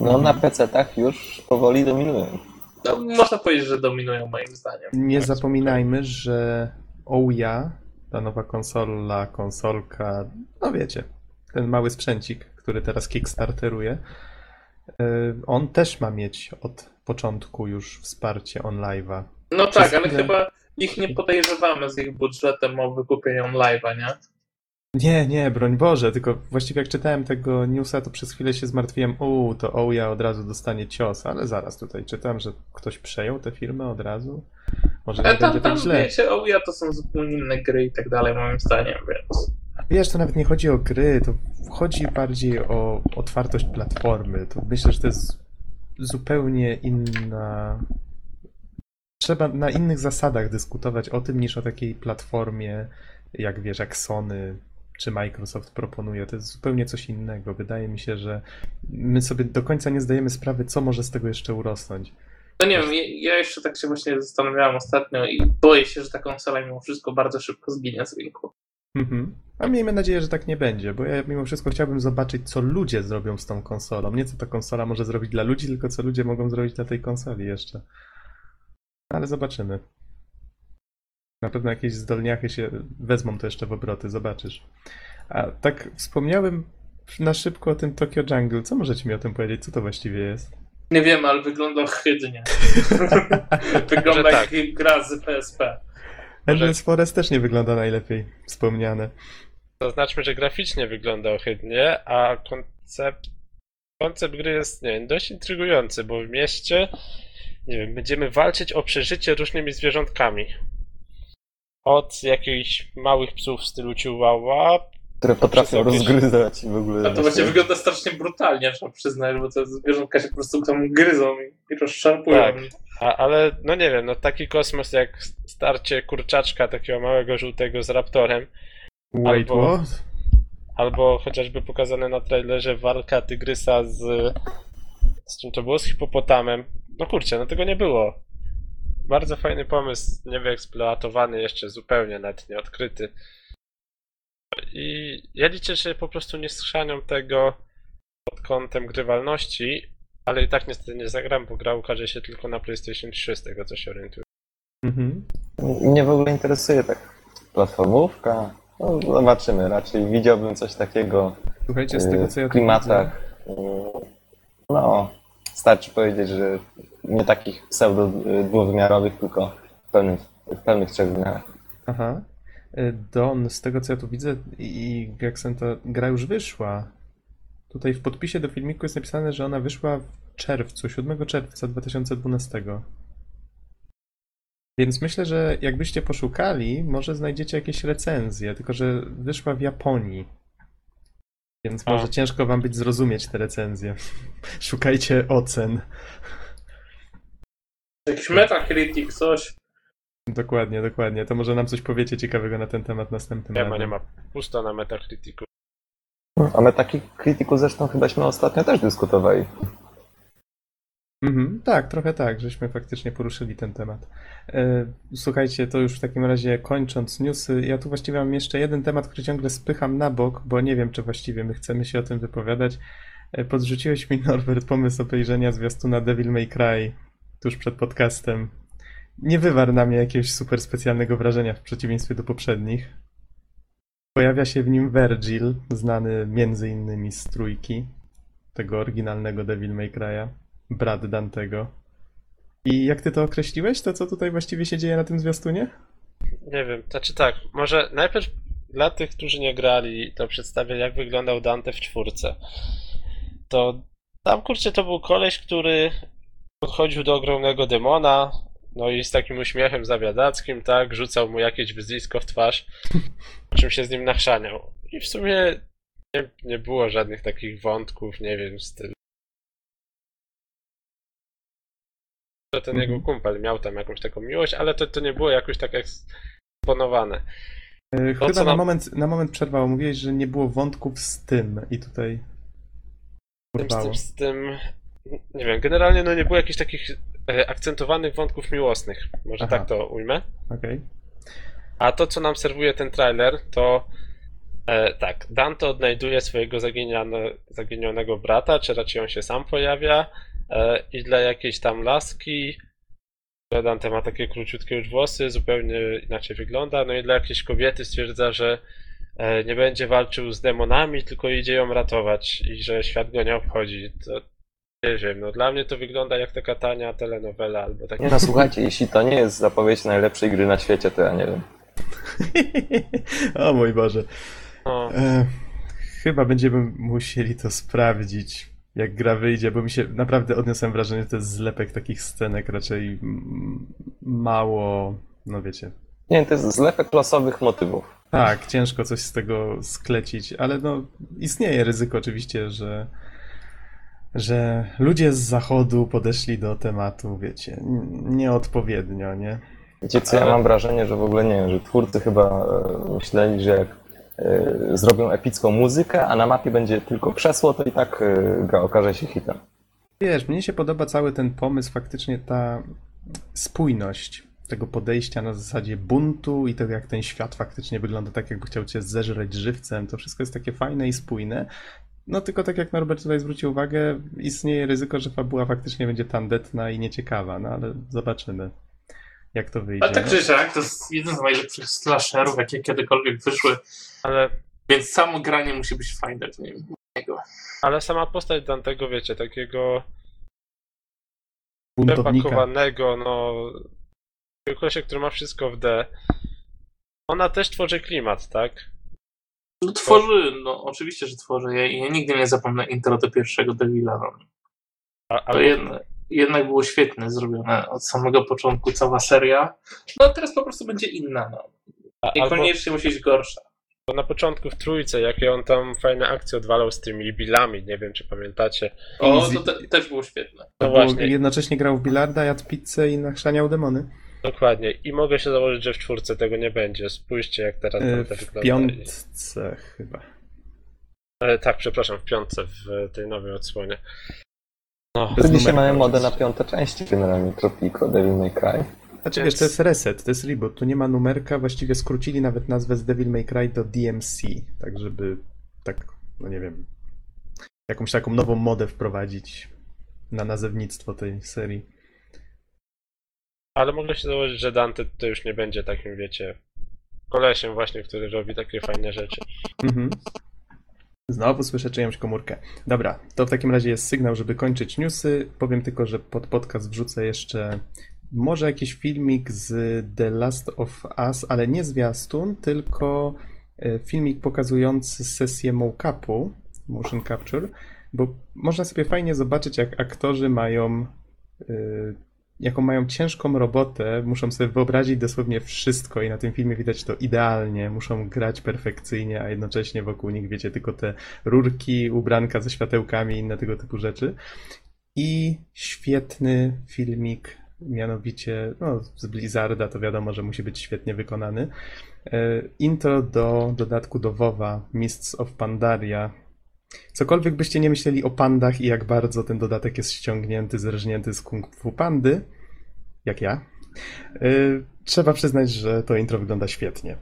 No na PC-tach już powoli dominują.
No, można powiedzieć, że dominują moim zdaniem.
Nie zapominajmy, że Ouya, ta nowa konsola, konsolka, no wiecie, ten mały sprzęcik, który teraz Kickstarteruje, y, on też ma mieć od początku już wsparcie OnLive'a.
No
Przez
tak, ale chyba ich nie podejrzewamy z ich budżetem o wykupienie live'a, nie?
Nie, nie, broń Boże, tylko właściwie jak czytałem tego newsa, to przez chwilę się zmartwiłem, uuu, to Ouya od razu dostanie cios, ale zaraz tutaj czytam, że ktoś przejął tę firmę od razu. Może
Ale
nie
tam,
będzie
tam
tak źle.
wiecie, ja, to są zupełnie inne gry i tak dalej, moim zdaniem, więc...
Wiesz, to nawet nie chodzi o gry, to chodzi bardziej o otwartość platformy. To myślę, że to jest zupełnie inna. Trzeba na innych zasadach dyskutować o tym niż o takiej platformie, jak wiesz, jak Sony czy Microsoft proponuje. To jest zupełnie coś innego. Wydaje mi się, że my sobie do końca nie zdajemy sprawy, co może z tego jeszcze urosnąć.
No nie wiem, ja, jeszcze tak się właśnie zastanawiałem ostatnio i boję się, że ta konsola mimo wszystko bardzo szybko zginie z rynku.
Mhm. A miejmy nadzieję, że tak nie będzie, bo ja mimo wszystko chciałbym zobaczyć, co ludzie zrobią z tą konsolą. Nie co ta konsola może zrobić dla ludzi, tylko co ludzie mogą zrobić dla tej konsoli jeszcze. Ale zobaczymy. Na pewno jakieś zdolniachy się wezmą to jeszcze w obroty, zobaczysz. A tak wspomniałem na szybko o tym Tokyo Jungle. Co możecie mi o tym powiedzieć? Co to właściwie jest?
Nie wiem, ale wygląda ohydnie. wygląda
tak.
jak gra z PSP.
Endless Forest też nie wygląda najlepiej wspomniane.
Zaznaczmy, że graficznie wygląda ohydnie, a koncept, koncept gry jest, nie wiem, dość intrygujący, bo w mieście, nie wiem, będziemy walczyć o przeżycie różnymi zwierzątkami. Od jakichś małych psów w stylu Chihuahua,
Które potrafią
jakieś-
rozgryzać i w ogóle.
A to właśnie wygląda strasznie brutalnie, trzeba przyznać, bo te zwierzątka się po prostu tam gryzą i, i rozszarpują.
Tak. a, ale no nie wiem, no taki kosmos jak starcie kurczaczka takiego małego żółtego z raptorem,
Wait,
Albo-
what?
albo chociażby pokazane na trailerze walka tygrysa z... z czym to było? Z hipopotamem. No kurczę, no tego nie było. Bardzo fajny pomysł, niewyeksploatowany jeszcze zupełnie, nawet nie odkryty. I ja liczę, że po prostu nie schrzanią tego pod kątem grywalności, ale i tak niestety nie zagram, bo gra ukaże się tylko na PlayStation 3, z tego co się orientuję.
Mhm.
Mnie w ogóle interesuje tak platformówka. No, zobaczymy. Raczej widziałbym coś takiego
Słuchajcie, z tego co ja
w
tu
klimatach. y, No, starczy powiedzieć, że nie takich pseudo y, dwuwymiarowych, tylko w pełnych, w pełnych trzech wymiarach.
Aha. Y, Don, z tego co ja tu widzę i Gexen, to gra już wyszła. Tutaj w podpisie do filmiku jest napisane, że ona wyszła w czerwcu, 7 czerwca 2012. Więc myślę, że jakbyście poszukali, może znajdziecie jakieś recenzje, tylko że wyszła w Japonii. Więc
A.
może ciężko wam być zrozumieć te recenzje. Szukajcie ocen.
Jakiś Metacritic, coś.
Dokładnie, dokładnie. To może nam coś powiecie ciekawego na ten temat następnym
Nie ma,
razem.
nie ma. Pusto na Metacriticu.
A my takich krytyków zresztą chybaśmy ostatnio też dyskutowali.
Mhm, tak, trochę tak, żeśmy faktycznie poruszyli ten temat. E, Słuchajcie, to już w takim razie kończąc newsy, ja tu właściwie mam jeszcze jeden temat, który ciągle spycham na bok, bo nie wiem, czy właściwie my chcemy się o tym wypowiadać. E, Podrzuciłeś mi, Norbert, pomysł obejrzenia zwiastuna Devil May Cry tuż przed podcastem. Nie wywarł na mnie jakiegoś super specjalnego wrażenia w przeciwieństwie do poprzednich. Pojawia się w nim Virgil, znany między innymi z trójki, tego oryginalnego Devil May Cry'a brat Dantego. I jak ty to określiłeś, to co tutaj właściwie się dzieje na tym zwiastunie?
Nie wiem, znaczy tak, może najpierw dla tych, którzy nie grali, to przedstawię jak wyglądał Dante w czwórce. To tam kurczę to był koleś, który podchodził do ogromnego demona, no i z takim uśmiechem zawiadackim, tak, rzucał mu jakieś wyzwisko w twarz, po czym się z nim nachrzaniał. I w sumie nie, nie było żadnych takich wątków, nie wiem, stylu. Że ten
Mhm.
jego kumpel miał tam jakąś taką miłość, ale to, to nie było jakoś tak eksponowane.
E,
To,
Chyba
co
na
nam-
moment, na moment przerwało. Mówiłeś, że nie było wątków z tym i tutaj
Z tym, z tym, z tym, nie wiem, generalnie no nie było jakichś takich e, akcentowanych wątków miłosnych, może
Aha.
tak to ujmę.
Okej.
A to, co nam serwuje ten trailer, to e, tak, Dante odnajduje swojego zaginione, zaginionego brata, czy raczej on się sam pojawia e, i dla jakiejś tam laski, że Dante ma takie króciutkie już włosy, zupełnie inaczej wygląda, no i dla jakiejś kobiety stwierdza, że e, nie będzie walczył z demonami, tylko idzie ją ratować i że świat go nie obchodzi. To nie wiem, no dla mnie to wygląda jak taka tania telenowela albo taki
Nie no, słuchajcie, jeśli to nie jest zapowiedź najlepszej gry na świecie, to ja nie wiem.
o mój Boże.
no,
E, chyba będziemy musieli to sprawdzić, jak gra wyjdzie, bo mi się naprawdę odniosłem wrażenie, że to jest zlepek takich scenek raczej mało, no wiecie,
Nie, to jest zlepek losowych motywów.
Tak, ciężko coś z tego sklecić, ale no istnieje ryzyko oczywiście, że, że ludzie z zachodu podeszli do tematu, wiecie, nieodpowiednio, nie?
Wiecie co, ja mam wrażenie, że w ogóle nie wiem, że twórcy chyba e, myśleli, że jak e, zrobią epicką muzykę, a na mapie będzie tylko krzesło, to i tak e, gra okaże się hitem.
Wiesz, mnie się podoba cały ten pomysł, faktycznie ta spójność tego podejścia na zasadzie buntu i tego, jak ten świat faktycznie wygląda tak, jakby chciał cię zeżreć żywcem. To wszystko jest takie fajne i spójne. No tylko tak jak Norbert tutaj zwrócił uwagę, istnieje ryzyko, że fabuła faktycznie będzie tandetna i nieciekawa, no ale zobaczymy, jak to wyjdzie.
Ale tak czy siak, to jest jeden z najlepszych slasherów, jakie kiedykolwiek wyszły,
ale
więc samo granie musi być fajne w nim. niego.
Ale sama postać Dantego, wiecie, takiego przepakowanego, no. Kolesia, który ma wszystko w D. Ona też tworzy klimat, tak?
No, tworzy, no oczywiście, że tworzy. Ja, ja nigdy nie zapomnę intro do pierwszego Devila. No.
A,
To
ale
jednak, jednak było świetnie zrobione od samego początku, cała seria. No teraz po prostu będzie inna. No.
albo
Niekoniecznie musi być gorsza.
bo na początku w trójce, jakie on tam fajne akcje odwalał z tymi billami, nie wiem czy pamiętacie.
O, to te, też było świetne.
No właśnie,
Jednocześnie grał w bilarda, jadł pizzę i nachrzaniał demony.
Dokładnie. I mogę się założyć, że w czwórce tego nie będzie. Spójrzcie jak teraz
E,
Dante
W
wygląda.
piątce chyba.
E, tak, przepraszam, w piątce, w tej nowej odsłonie. No,
To dzisiaj mamy modę na piąte części generalnie, Tropico, Devil May Cry.
Znaczy
Więc-
wiesz, to jest reset, to jest reboot, tu nie ma numerka, właściwie skrócili nawet nazwę z Devil May Cry do DMC, tak żeby tak, no nie wiem, jakąś taką nową modę wprowadzić na nazewnictwo tej serii.
Ale mogę się założyć, że Dante to już nie będzie takim, wiecie, kolesiem właśnie, który robi takie fajne rzeczy.
Mhm. Znowu słyszę czyjąś komórkę. Dobra, to w takim razie jest sygnał, żeby kończyć newsy. Powiem tylko, że pod podcast wrzucę jeszcze może jakiś filmik z The Last of Us, ale nie zwiastun, tylko e, filmik pokazujący sesję mockupu, motion capture, bo można sobie fajnie zobaczyć, jak aktorzy mają e, jaką mają ciężką robotę, muszą sobie wyobrazić dosłownie wszystko i na tym filmie widać to idealnie, muszą grać perfekcyjnie, a jednocześnie wokół nich wiecie tylko te rurki, ubranka ze światełkami i inne tego typu rzeczy. I świetny filmik, mianowicie no, z Blizzarda, to wiadomo, że musi być świetnie wykonany. E, Intro do dodatku do WoWa Mists of Pandaria. Cokolwiek byście nie myśleli o pandach i jak bardzo ten dodatek jest ściągnięty, zrżnięty z Kung Fu Pandy, jak ja, y, trzeba przyznać, że to intro wygląda świetnie.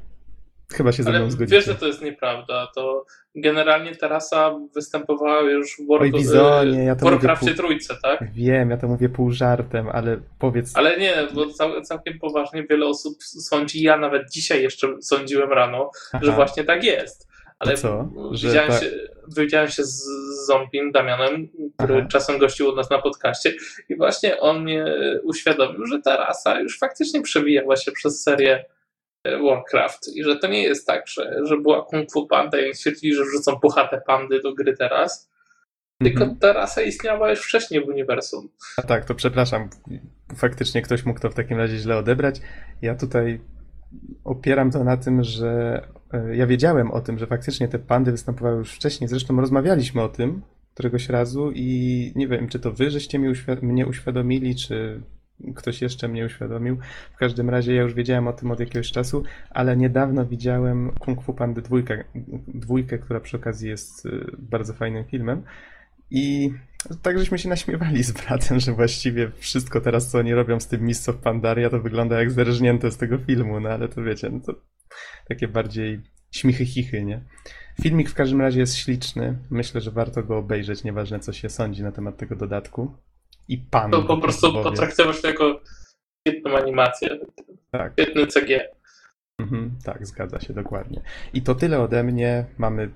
Chyba się ze mną
wiesz,
zgodzicie.
że to jest nieprawda. To generalnie ta rasa występowała już w, War,
Oj, Bizonie, ja to
Warcraftie
pół-
trójce, tak?
Wiem, ja to mówię pół żartem, ale powiedz...
Ale nie, bo cał, całkiem poważnie wiele osób sądzi, ja nawet dzisiaj jeszcze sądziłem rano,
Aha,
że właśnie tak jest. Ale
To co? Że
widziałem,
tak-
się, widziałem się z zombiem Damianem, który
Aha.
czasem gościł u nas na podcaście i właśnie on mnie uświadomił, że ta rasa już faktycznie przewijała się przez serię e, Warcraft i że to nie jest tak, że, że była Kung Fu Panda i stwierdzili, że wrzucą puchate pandy do gry teraz, tylko
Mhm.
ta rasa istniała już wcześniej w uniwersum.
A tak, to przepraszam. Faktycznie ktoś mógł to w takim razie źle odebrać. Ja tutaj opieram to na tym, że e, ja wiedziałem o tym, że faktycznie te pandy występowały już wcześniej. Zresztą rozmawialiśmy o tym któregoś razu i nie wiem, czy to wy żeście mi uświ- mnie uświadomili, czy ktoś jeszcze mnie uświadomił. W każdym razie ja już wiedziałem o tym od jakiegoś czasu, ale niedawno widziałem Kung Fu Pandy dwójkę, dwójkę, która przy okazji jest y, bardzo fajnym filmem. I tak żeśmy się naśmiewali z bratem, że właściwie wszystko teraz, co oni robią z tym Mists of Pandaria, to wygląda jak zerżnięte z tego filmu, no ale to wiecie, no to takie bardziej śmichy chichy, nie? Filmik w każdym razie jest śliczny. Myślę, że warto go obejrzeć, nieważne co się sądzi na temat tego dodatku. I pan.
To po prostu potraktować to jako świetną animację,
Tak.
świetny CG.
Mhm, tak, zgadza się, dokładnie. I to tyle ode mnie. Mamy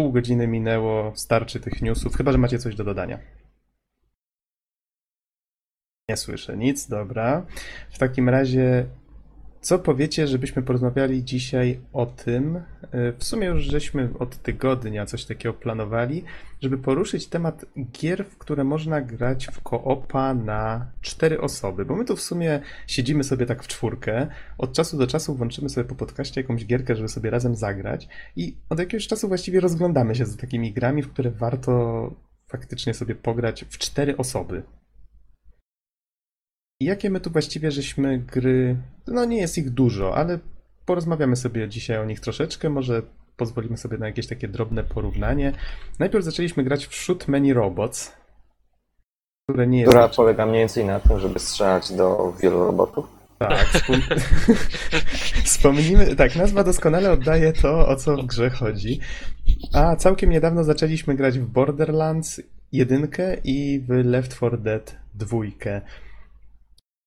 pół godziny minęło, starczy tych newsów, chyba że macie coś do dodania. Nie słyszę nic, dobra. W takim razie, co powiecie, żebyśmy porozmawiali dzisiaj o tym? y, W sumie już żeśmy od tygodnia coś takiego planowali, żeby poruszyć temat gier, w które można grać w koopa na cztery osoby, bo my tu w sumie siedzimy sobie tak w czwórkę, od czasu do czasu włączymy sobie po podcaście jakąś gierkę, żeby sobie razem zagrać i od jakiegoś czasu właściwie rozglądamy się za takimi grami, w które warto faktycznie sobie pograć w cztery osoby. I jakie my tu właściwie żeśmy gry, no nie jest ich dużo, ale porozmawiamy sobie dzisiaj o nich troszeczkę, może pozwolimy sobie na jakieś takie drobne porównanie. Najpierw zaczęliśmy grać w Shoot Many Robots, które nie jest...
Która polega mniej więcej na tym, żeby strzelać do wielu robotów.
Tak, wspom... wspomnimy, tak, nazwa doskonale oddaje to, o co w grze chodzi. A całkiem niedawno zaczęliśmy grać w Borderlands 1 i w Left 4 Dead 2.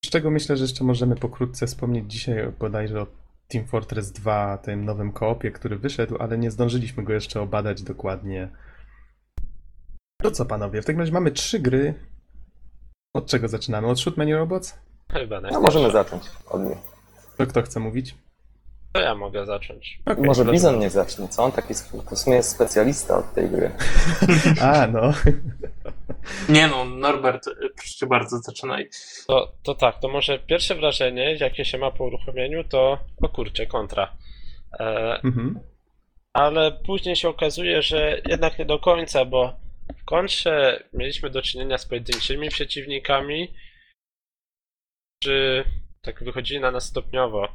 Z czego myślę, że jeszcze możemy pokrótce wspomnieć dzisiaj bodajże o Team Fortress 2, tym nowym koopie, który wyszedł, ale nie zdążyliśmy go jeszcze obadać dokładnie. To co panowie, w takim razie mamy trzy gry. Od czego zaczynamy? Od Shoot Many Robots?
Chyba
No możemy zacząć od niej.
To kto chce mówić?
To ja mogę zacząć.
Okej,
Może. Bizon nie zacznie, co? On taki to w sumie jest specjalista od tej gry.
A, no.
Nie no, Norbert, proszę bardzo, zaczynaj.
To, to tak, to może pierwsze wrażenie, jakie się ma po uruchomieniu, to o kurczę, kontra. E,
Mhm.
ale później się okazuje, że jednak nie do końca, bo w kontrze mieliśmy do czynienia z pojedynczymi przeciwnikami, którzy tak wychodzili na nas stopniowo.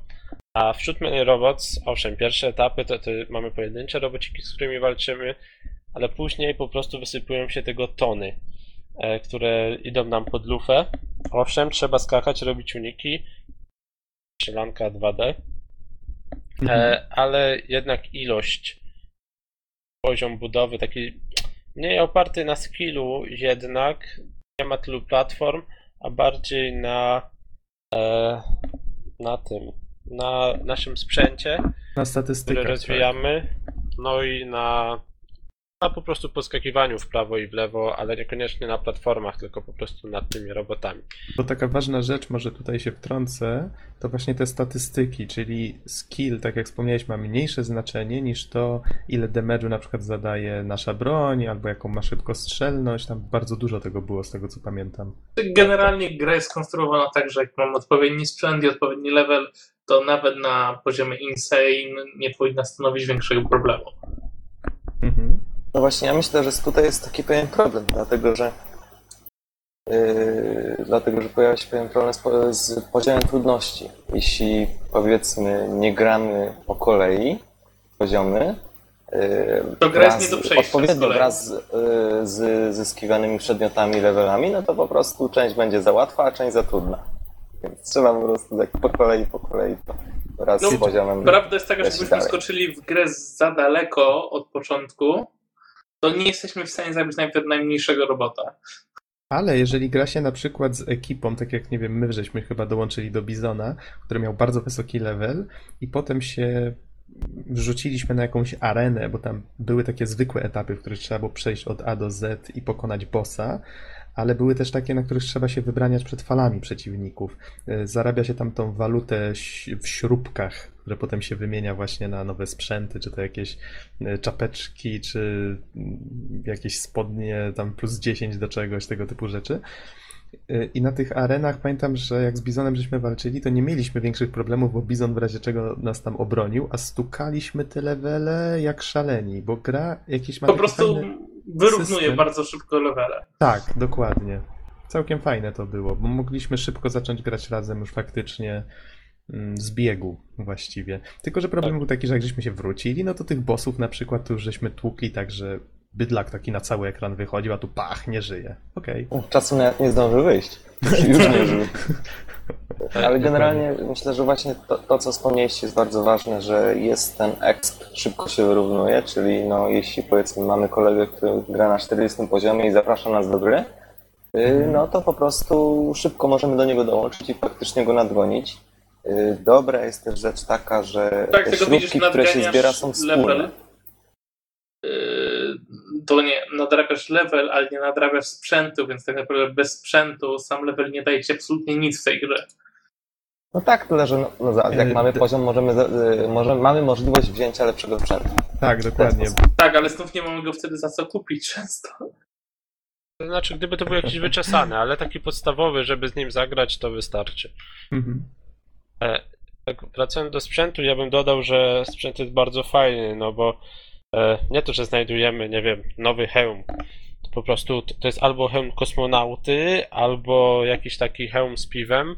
A w Shoot Many Robots, owszem, pierwsze etapy to, to mamy pojedyncze robociki, z którymi walczymy, ale później po prostu wysypują się tego tony, e, które idą nam pod lufę. Owszem, trzeba skakać, robić uniki, strzelanka 2D,
Mhm.
e, ale jednak ilość, poziom budowy taki mniej oparty na skillu jednak, nie ma tylu platform, a bardziej na e, na tym, na naszym sprzęcie,
Na
który
statystykach. tak.
rozwijamy, no i na, na po prostu poskakiwaniu w prawo i w lewo, ale niekoniecznie na platformach, tylko po prostu nad tymi robotami.
Bo taka ważna rzecz, może tutaj się wtrącę, to właśnie te statystyki, czyli skill, tak jak wspomniałeś, ma mniejsze znaczenie niż to, ile damage'u na przykład zadaje nasza broń, albo jaką ma szybkostrzelność. Tam bardzo dużo tego było, z tego co pamiętam.
Generalnie gra jest skonstruowana tak, że jak mam odpowiedni sprzęt i odpowiedni level, to nawet na poziomie insane nie powinna stanowić większego problemu.
Mhm.
No właśnie, ja myślę, że tutaj jest taki pewien problem, dlatego że yy, dlatego, że pojawia się pewien problem z, z poziomem trudności. Jeśli powiedzmy nie gramy po kolei poziomy, yy,
To gra jest
wraz-
nie do przejścia z
odpowiednio
kolei.
wraz z, yy, z zyskiwanymi przedmiotami, levelami, no to po prostu część będzie za łatwa, a część za trudna. Więc trzeba po prostu tak po kolei, po kolei to wraz
No,
z poziomem.
Prawda jest taka, że gdybyśmy
dalej.
skoczyli w grę za daleko od początku, to nie jesteśmy w stanie zabić nawet najmniejszego robota.
Ale jeżeli gra się na przykład z ekipą, tak jak nie wiem, my żeśmy chyba dołączyli do Bizona, który miał bardzo wysoki level i potem się wrzuciliśmy na jakąś arenę, bo tam były takie zwykłe etapy, w których trzeba było przejść od A do Z i pokonać bossa, ale były też takie, na których trzeba się wybraniać przed falami przeciwników. E, Zarabia się tam tą walutę w śrubkach, które potem się wymienia właśnie na nowe sprzęty, czy to jakieś e, czapeczki, czy mm, jakieś spodnie tam plus 10 do czegoś, tego typu rzeczy. E, I na tych arenach pamiętam, że jak z Bizonem żeśmy walczyli, to nie mieliśmy większych problemów, bo Bizon w razie czego nas tam obronił, a stukaliśmy te levele jak szaleni, bo gra jakiś ma
Po prostu
fajny...
wyrównuje
system.
bardzo szybko levele.
Tak, dokładnie. Całkiem fajne to było, bo mogliśmy szybko zacząć grać razem już faktycznie mm, z biegu właściwie. Tylko, że problem był taki, że jak żeśmy się wrócili, no to tych bossów na przykład to już żeśmy tłukli tak, że bydlak taki na cały ekran wychodził, a tu pach, nie żyje. Okej.
Czasem nawet nie zdążył wyjść. Już nie żył. Ale generalnie myślę, że właśnie to, to, co wspomnieliście jest bardzo ważne, że jest ten exp, szybko się wyrównuje, czyli no, jeśli powiedzmy mamy kolegę, który gra na 40 poziomie i zaprasza nas do gry, y, no to po prostu szybko możemy do niego dołączyć i faktycznie go nadgonić. Y, Dobra jest też rzecz taka, że
Tak,
te śrubki, które się zbiera są wspólne.
level. Yy, To nie, nadrabiasz level, ale nie nadrabiasz sprzętu, więc tak naprawdę bez sprzętu sam level nie daje ci absolutnie nic w tej grze.
No tak, tyle, że no, no, jak
Y,
mamy poziom, możemy, y, może, mamy możliwość wzięcia lepszego sprzętu.
Tak, dokładnie.
Tak, ale znów nie mamy go wtedy za co kupić często.
To znaczy, gdyby to był jakiś wyczesany, ale taki podstawowy, żeby z nim zagrać, to wystarczy.
Mhm.
E, tak wracając do sprzętu, ja bym dodał, że sprzęt jest bardzo fajny, no bo nie to, że znajdujemy, nie wiem, nowy hełm. To po prostu to jest albo hełm kosmonauty, albo jakiś taki hełm z piwem.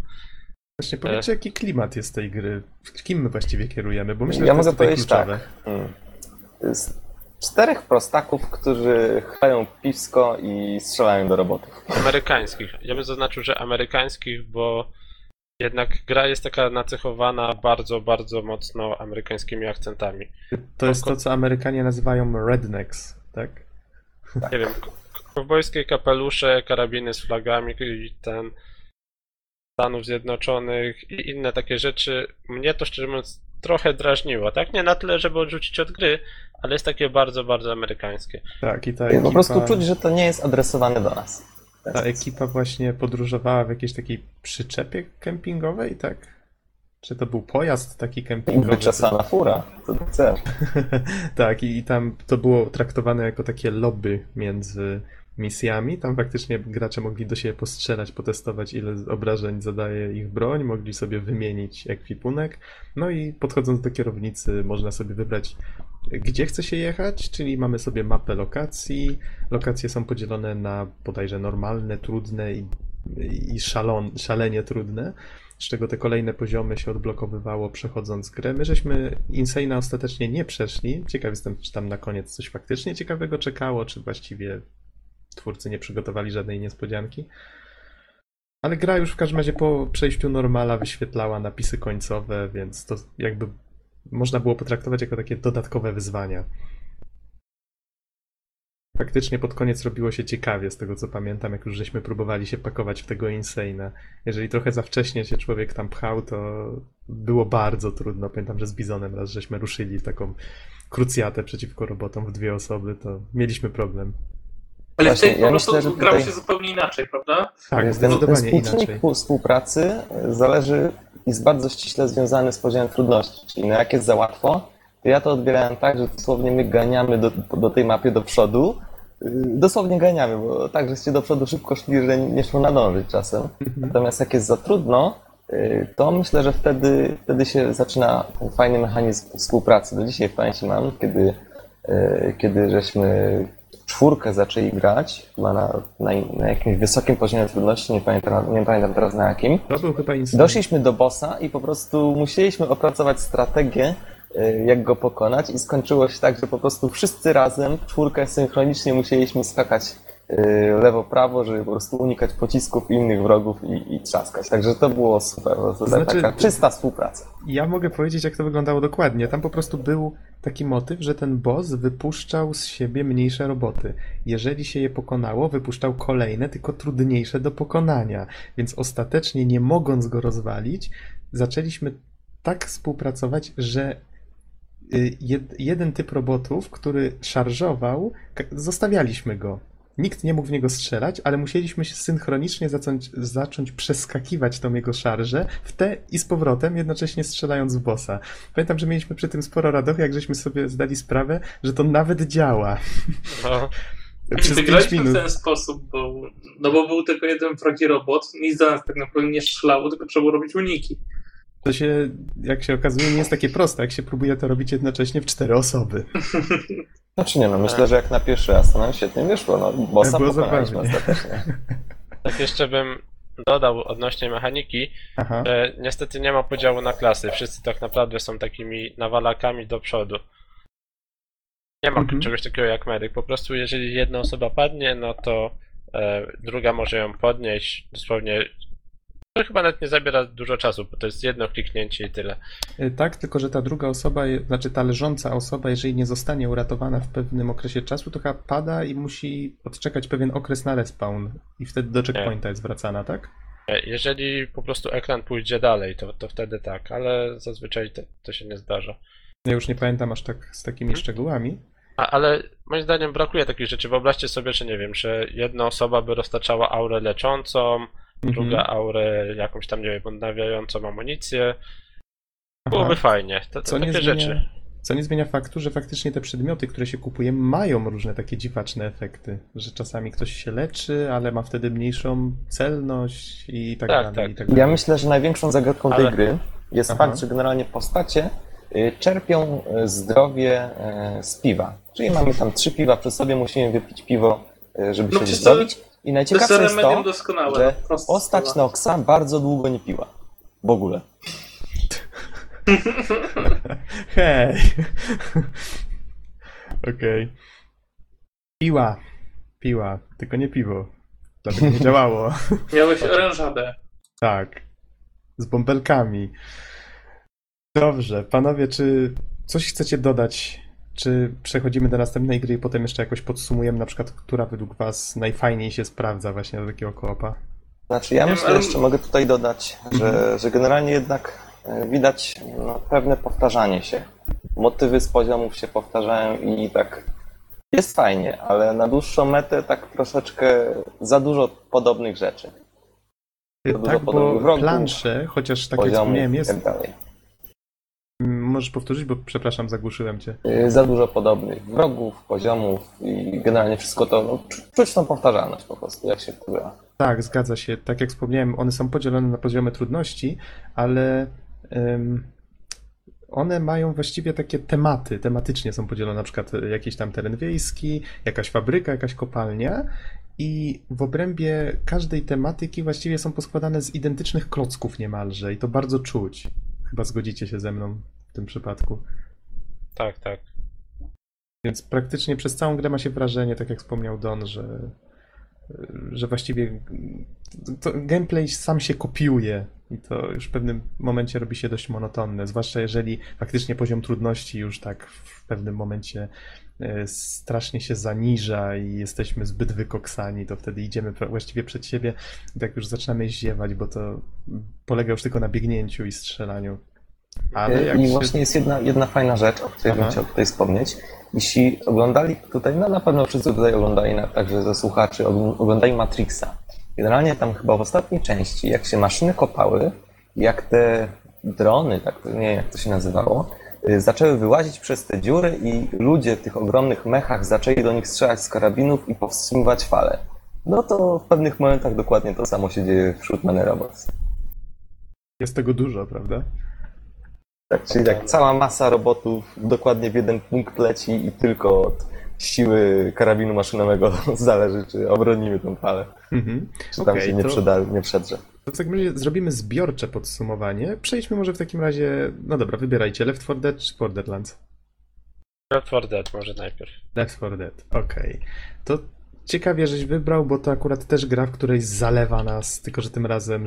Właśnie powiedzcie, jaki klimat jest tej gry? Kim my właściwie kierujemy? Bo myślę,
Ja
że to jest tutaj
powiedzieć
kluczowe.
tak. Hmm. Z czterech prostaków, którzy chleją piwsko i strzelają do robotów.
Amerykańskich. Ja bym zaznaczył, że amerykańskich, bo jednak gra jest taka nacechowana bardzo, bardzo mocno amerykańskimi akcentami.
To jest to, co Amerykanie nazywają rednecks, tak?
Nie wiem, kowbojskie kapelusze, karabiny z flagami i ten Stanów Zjednoczonych i inne takie rzeczy. Mnie to szczerze mówiąc trochę drażniło, tak? Nie na tyle, żeby odrzucić od gry, ale jest takie bardzo, bardzo amerykańskie.
Tak, i ta
Po prostu czuć, że to nie jest adresowane do nas.
Ta ekipa właśnie podróżowała w jakiejś takiej przyczepie kempingowej, tak? Czy to był pojazd taki kempingowy?
Wyczesana fura, ty chcesz.
tak, i, i tam to było traktowane jako takie lobby między misjami. Tam faktycznie gracze mogli do siebie postrzelać, potestować, ile obrażeń zadaje ich broń, mogli sobie wymienić ekwipunek. No i podchodząc do kierownicy, można sobie wybrać, gdzie chce się jechać, czyli mamy sobie mapę lokacji. Lokacje są podzielone na bodajże normalne, trudne i, i szalon, szalenie trudne z czego te kolejne poziomy się odblokowywało przechodząc grę. My żeśmy Insane'a ostatecznie nie przeszli. Ciekaw jestem, czy tam na koniec coś faktycznie ciekawego czekało, czy właściwie twórcy nie przygotowali żadnej niespodzianki. Ale gra już w każdym razie po przejściu normala wyświetlała napisy końcowe, więc to jakby można było potraktować jako takie dodatkowe wyzwania. Faktycznie pod koniec robiło się ciekawie, z tego co pamiętam, jak już żeśmy próbowali się pakować w tego Insane'a. Jeżeli trochę za wcześnie się człowiek tam pchał, to było bardzo trudno. Pamiętam, że z Bizonem raz żeśmy ruszyli w taką krucjatę przeciwko robotom w dwie osoby, to mieliśmy problem.
Ale
Właśnie,
w tej
ja
po prostu
myślę, że
grało
tutaj-
się zupełnie inaczej, prawda?
Tak,
Więc ten, ten współczynnik
inaczej.
pół- współpracy zależy i jest bardzo ściśle związany z poziomem trudności. Czyli no jak jest za łatwo, to ja to odbierałem tak, że dosłownie my ganiamy do, do tej mapy do przodu. Yy, Dosłownie ganiamy, bo tak, żeście do przodu szybko szli, że nie szło nadążyć czasem. Natomiast jak jest za trudno, yy, to myślę, że wtedy, wtedy się zaczyna ten fajny mechanizm współpracy. Do dzisiaj w pamięci mam, kiedy, kiedy żeśmy czwórkę zaczęli grać, chyba na, na, na jakimś wysokim poziomie trudności, nie pamiętam, nie pamiętam teraz na jakim.
To był chyba.
Doszliśmy do bossa i po prostu musieliśmy opracować strategię, y, jak go pokonać i skończyło się tak, że po prostu wszyscy razem, czwórkę synchronicznie musieliśmy skakać lewo-prawo, żeby po prostu unikać pocisków innych wrogów i, i trzaskać. Także to było super, prostu
Znaczy-
taka czysta współpraca.
Ja mogę powiedzieć, jak to wyglądało dokładnie. Tam po prostu był taki motyw, że ten boss wypuszczał z siebie mniejsze roboty. Jeżeli się je pokonało, wypuszczał kolejne, tylko trudniejsze do pokonania. Więc ostatecznie, nie mogąc go rozwalić, zaczęliśmy tak współpracować, że y, jed, jeden typ robotów, który szarżował, zostawialiśmy go. Nikt nie mógł w niego strzelać, ale musieliśmy się synchronicznie zacząć, zacząć przeskakiwać tą jego szarżę w te i z powrotem, jednocześnie strzelając w bossa. Pamiętam, że mieliśmy przy tym sporo radochy, jak żeśmy sobie zdali sprawę, że to nawet działa.
No,
Przez 5
Wygraliśmy w
minut.
ten sposób, bo, no bo był tylko jeden wrogi robot, nic do nas tak naprawdę nie strzelało, tylko trzeba było robić uniki.
To się, jak się okazuje, nie jest takie proste, jak się próbuje to robić jednocześnie w cztery osoby.
Znaczy nie no, myślę, że jak na pierwszy raz to nam świetnie wyszło, no
Było
pokonaliśmy
zabawnie.
ostatecznie.
tak jeszcze bym dodał odnośnie mechaniki,
Aha.
że niestety nie ma podziału na klasy. Wszyscy tak naprawdę są takimi nawalakami do przodu. Nie ma
Mhm.
czegoś takiego jak medyk. Po prostu jeżeli jedna osoba padnie, no to e, druga może ją podnieść. Dosłownie. To chyba nawet nie zabiera dużo czasu, bo to jest jedno kliknięcie i tyle.
Y, Tak, tylko że ta druga osoba, znaczy ta leżąca osoba, jeżeli nie zostanie uratowana w pewnym okresie czasu, to chyba pada i musi odczekać pewien okres na respawn i wtedy do checkpointa jest wracana, tak?
E, Jeżeli po prostu ekran pójdzie dalej, to, to wtedy tak, ale zazwyczaj to, to się nie zdarza.
Ja już nie pamiętam aż tak z takimi
Mhm.
szczegółami.
A, ale moim zdaniem brakuje takich rzeczy. Wyobraźcie sobie, że nie wiem, że jedna osoba by roztaczała aurę leczącą, druga
Mhm.
aurę jakąś tam, nie wiem, odnawiającą amunicję.
Aha.
Byłoby fajnie. To, to
Co nie,
takie
zmienia,
rzeczy.
co nie zmienia faktu, że faktycznie te przedmioty, które się kupuje, mają różne takie dziwaczne efekty. Że czasami ktoś się leczy, ale ma wtedy mniejszą celność i tak,
Tak,
dalej.
tak.
I tak
Ja
dalej.
myślę, że największą zagadką tej
Ale-
gry jest
Aha.
fakt, że generalnie postacie y, czerpią y, zdrowie y, z piwa. Czyli mamy tam trzy piwa przy sobie, musimy wypić piwo, y, żeby
No
się
przecież to-.
I
To jest
najciekawsze jest
remedium
to,
doskonałe.
że
no,
postać. Noxa bardzo długo nie piła. W ogóle.
Hej! Okej. Piła. Piła. Tylko nie piwo. Dlatego nie działało.
Miałeś orężadę.
Tak. Z bąbelkami. Dobrze, panowie, czy coś chcecie dodać? Czy przechodzimy do następnej gry i potem jeszcze jakoś podsumujemy, na przykład, która według was najfajniej się sprawdza właśnie do takiego koopa?
Znaczy ja myślę, jeszcze mogę tutaj dodać, że, że generalnie jednak y, widać no, pewne powtarzanie się. Motywy z poziomów się powtarzają i tak jest fajnie, ale na dłuższą metę tak troszeczkę za dużo podobnych rzeczy. To dużo
Tak, bo
podobnych wrogów,
plansze, chociaż tak jak wspomniałem, jest...
tak
Możesz powtórzyć, bo przepraszam, zagłuszyłem cię.
Y, Za dużo podobnych wrogów, poziomów i generalnie wszystko to, no, czu- czuć tą powtarzalność po prostu, jak się w to gra.
Tak, zgadza się. Tak jak wspomniałem, one są podzielone na poziomy trudności, ale one mają właściwie takie tematy, tematycznie są podzielone, na przykład jakiś tam teren wiejski, jakaś fabryka, jakaś kopalnia i w obrębie każdej tematyki właściwie są poskładane z identycznych klocków niemalże i to bardzo czuć. Chyba zgodzicie się ze mną tym przypadku.
Tak, tak.
Więc praktycznie przez całą grę ma się wrażenie, tak jak wspomniał Don, że, że właściwie to gameplay sam się kopiuje i to już w pewnym momencie robi się dość monotonne, zwłaszcza jeżeli faktycznie poziom trudności już tak w pewnym momencie e, strasznie się zaniża i jesteśmy zbyt wykoksani, to wtedy idziemy właściwie przed siebie i tak już zaczynamy ziewać, bo to polega już tylko na biegnięciu i strzelaniu. Ale jak
I
się...
właśnie jest jedna, jedna fajna rzecz, o której bym
Aha.
chciał tutaj wspomnieć. Jeśli oglądali tutaj, no na pewno wszyscy tutaj oglądali, także ze słuchaczy, ogl- oglądali Matrixa. Generalnie tam chyba w ostatniej części, jak się maszyny kopały, jak te drony, tak nie wiem jak to się nazywało, y, zaczęły wyłazić przez te dziury i ludzie w tych ogromnych mechach zaczęli do nich strzelać z karabinów i powstrzymywać fale. No to w pewnych momentach dokładnie to samo się dzieje wśród Many Robots.
Jest tego dużo, prawda?
Tak, czyli tak cała masa robotów dokładnie w jeden punkt leci i tylko od siły karabinu maszynowego zależy, czy obronimy tą falę,
Mhm.
czy tam
Okej,
się nie,
to-
przyda, nie przedrze.
To w takim razie zrobimy zbiorcze podsumowanie. Przejdźmy może w takim razie. No dobra, wybierajcie Left 4 Dead czy Borderlands?
Left 4 Dead może najpierw.
Left 4 Dead, okej. To ciekawie, żeś wybrał, bo to akurat też gra, w której zalewa nas, tylko że tym razem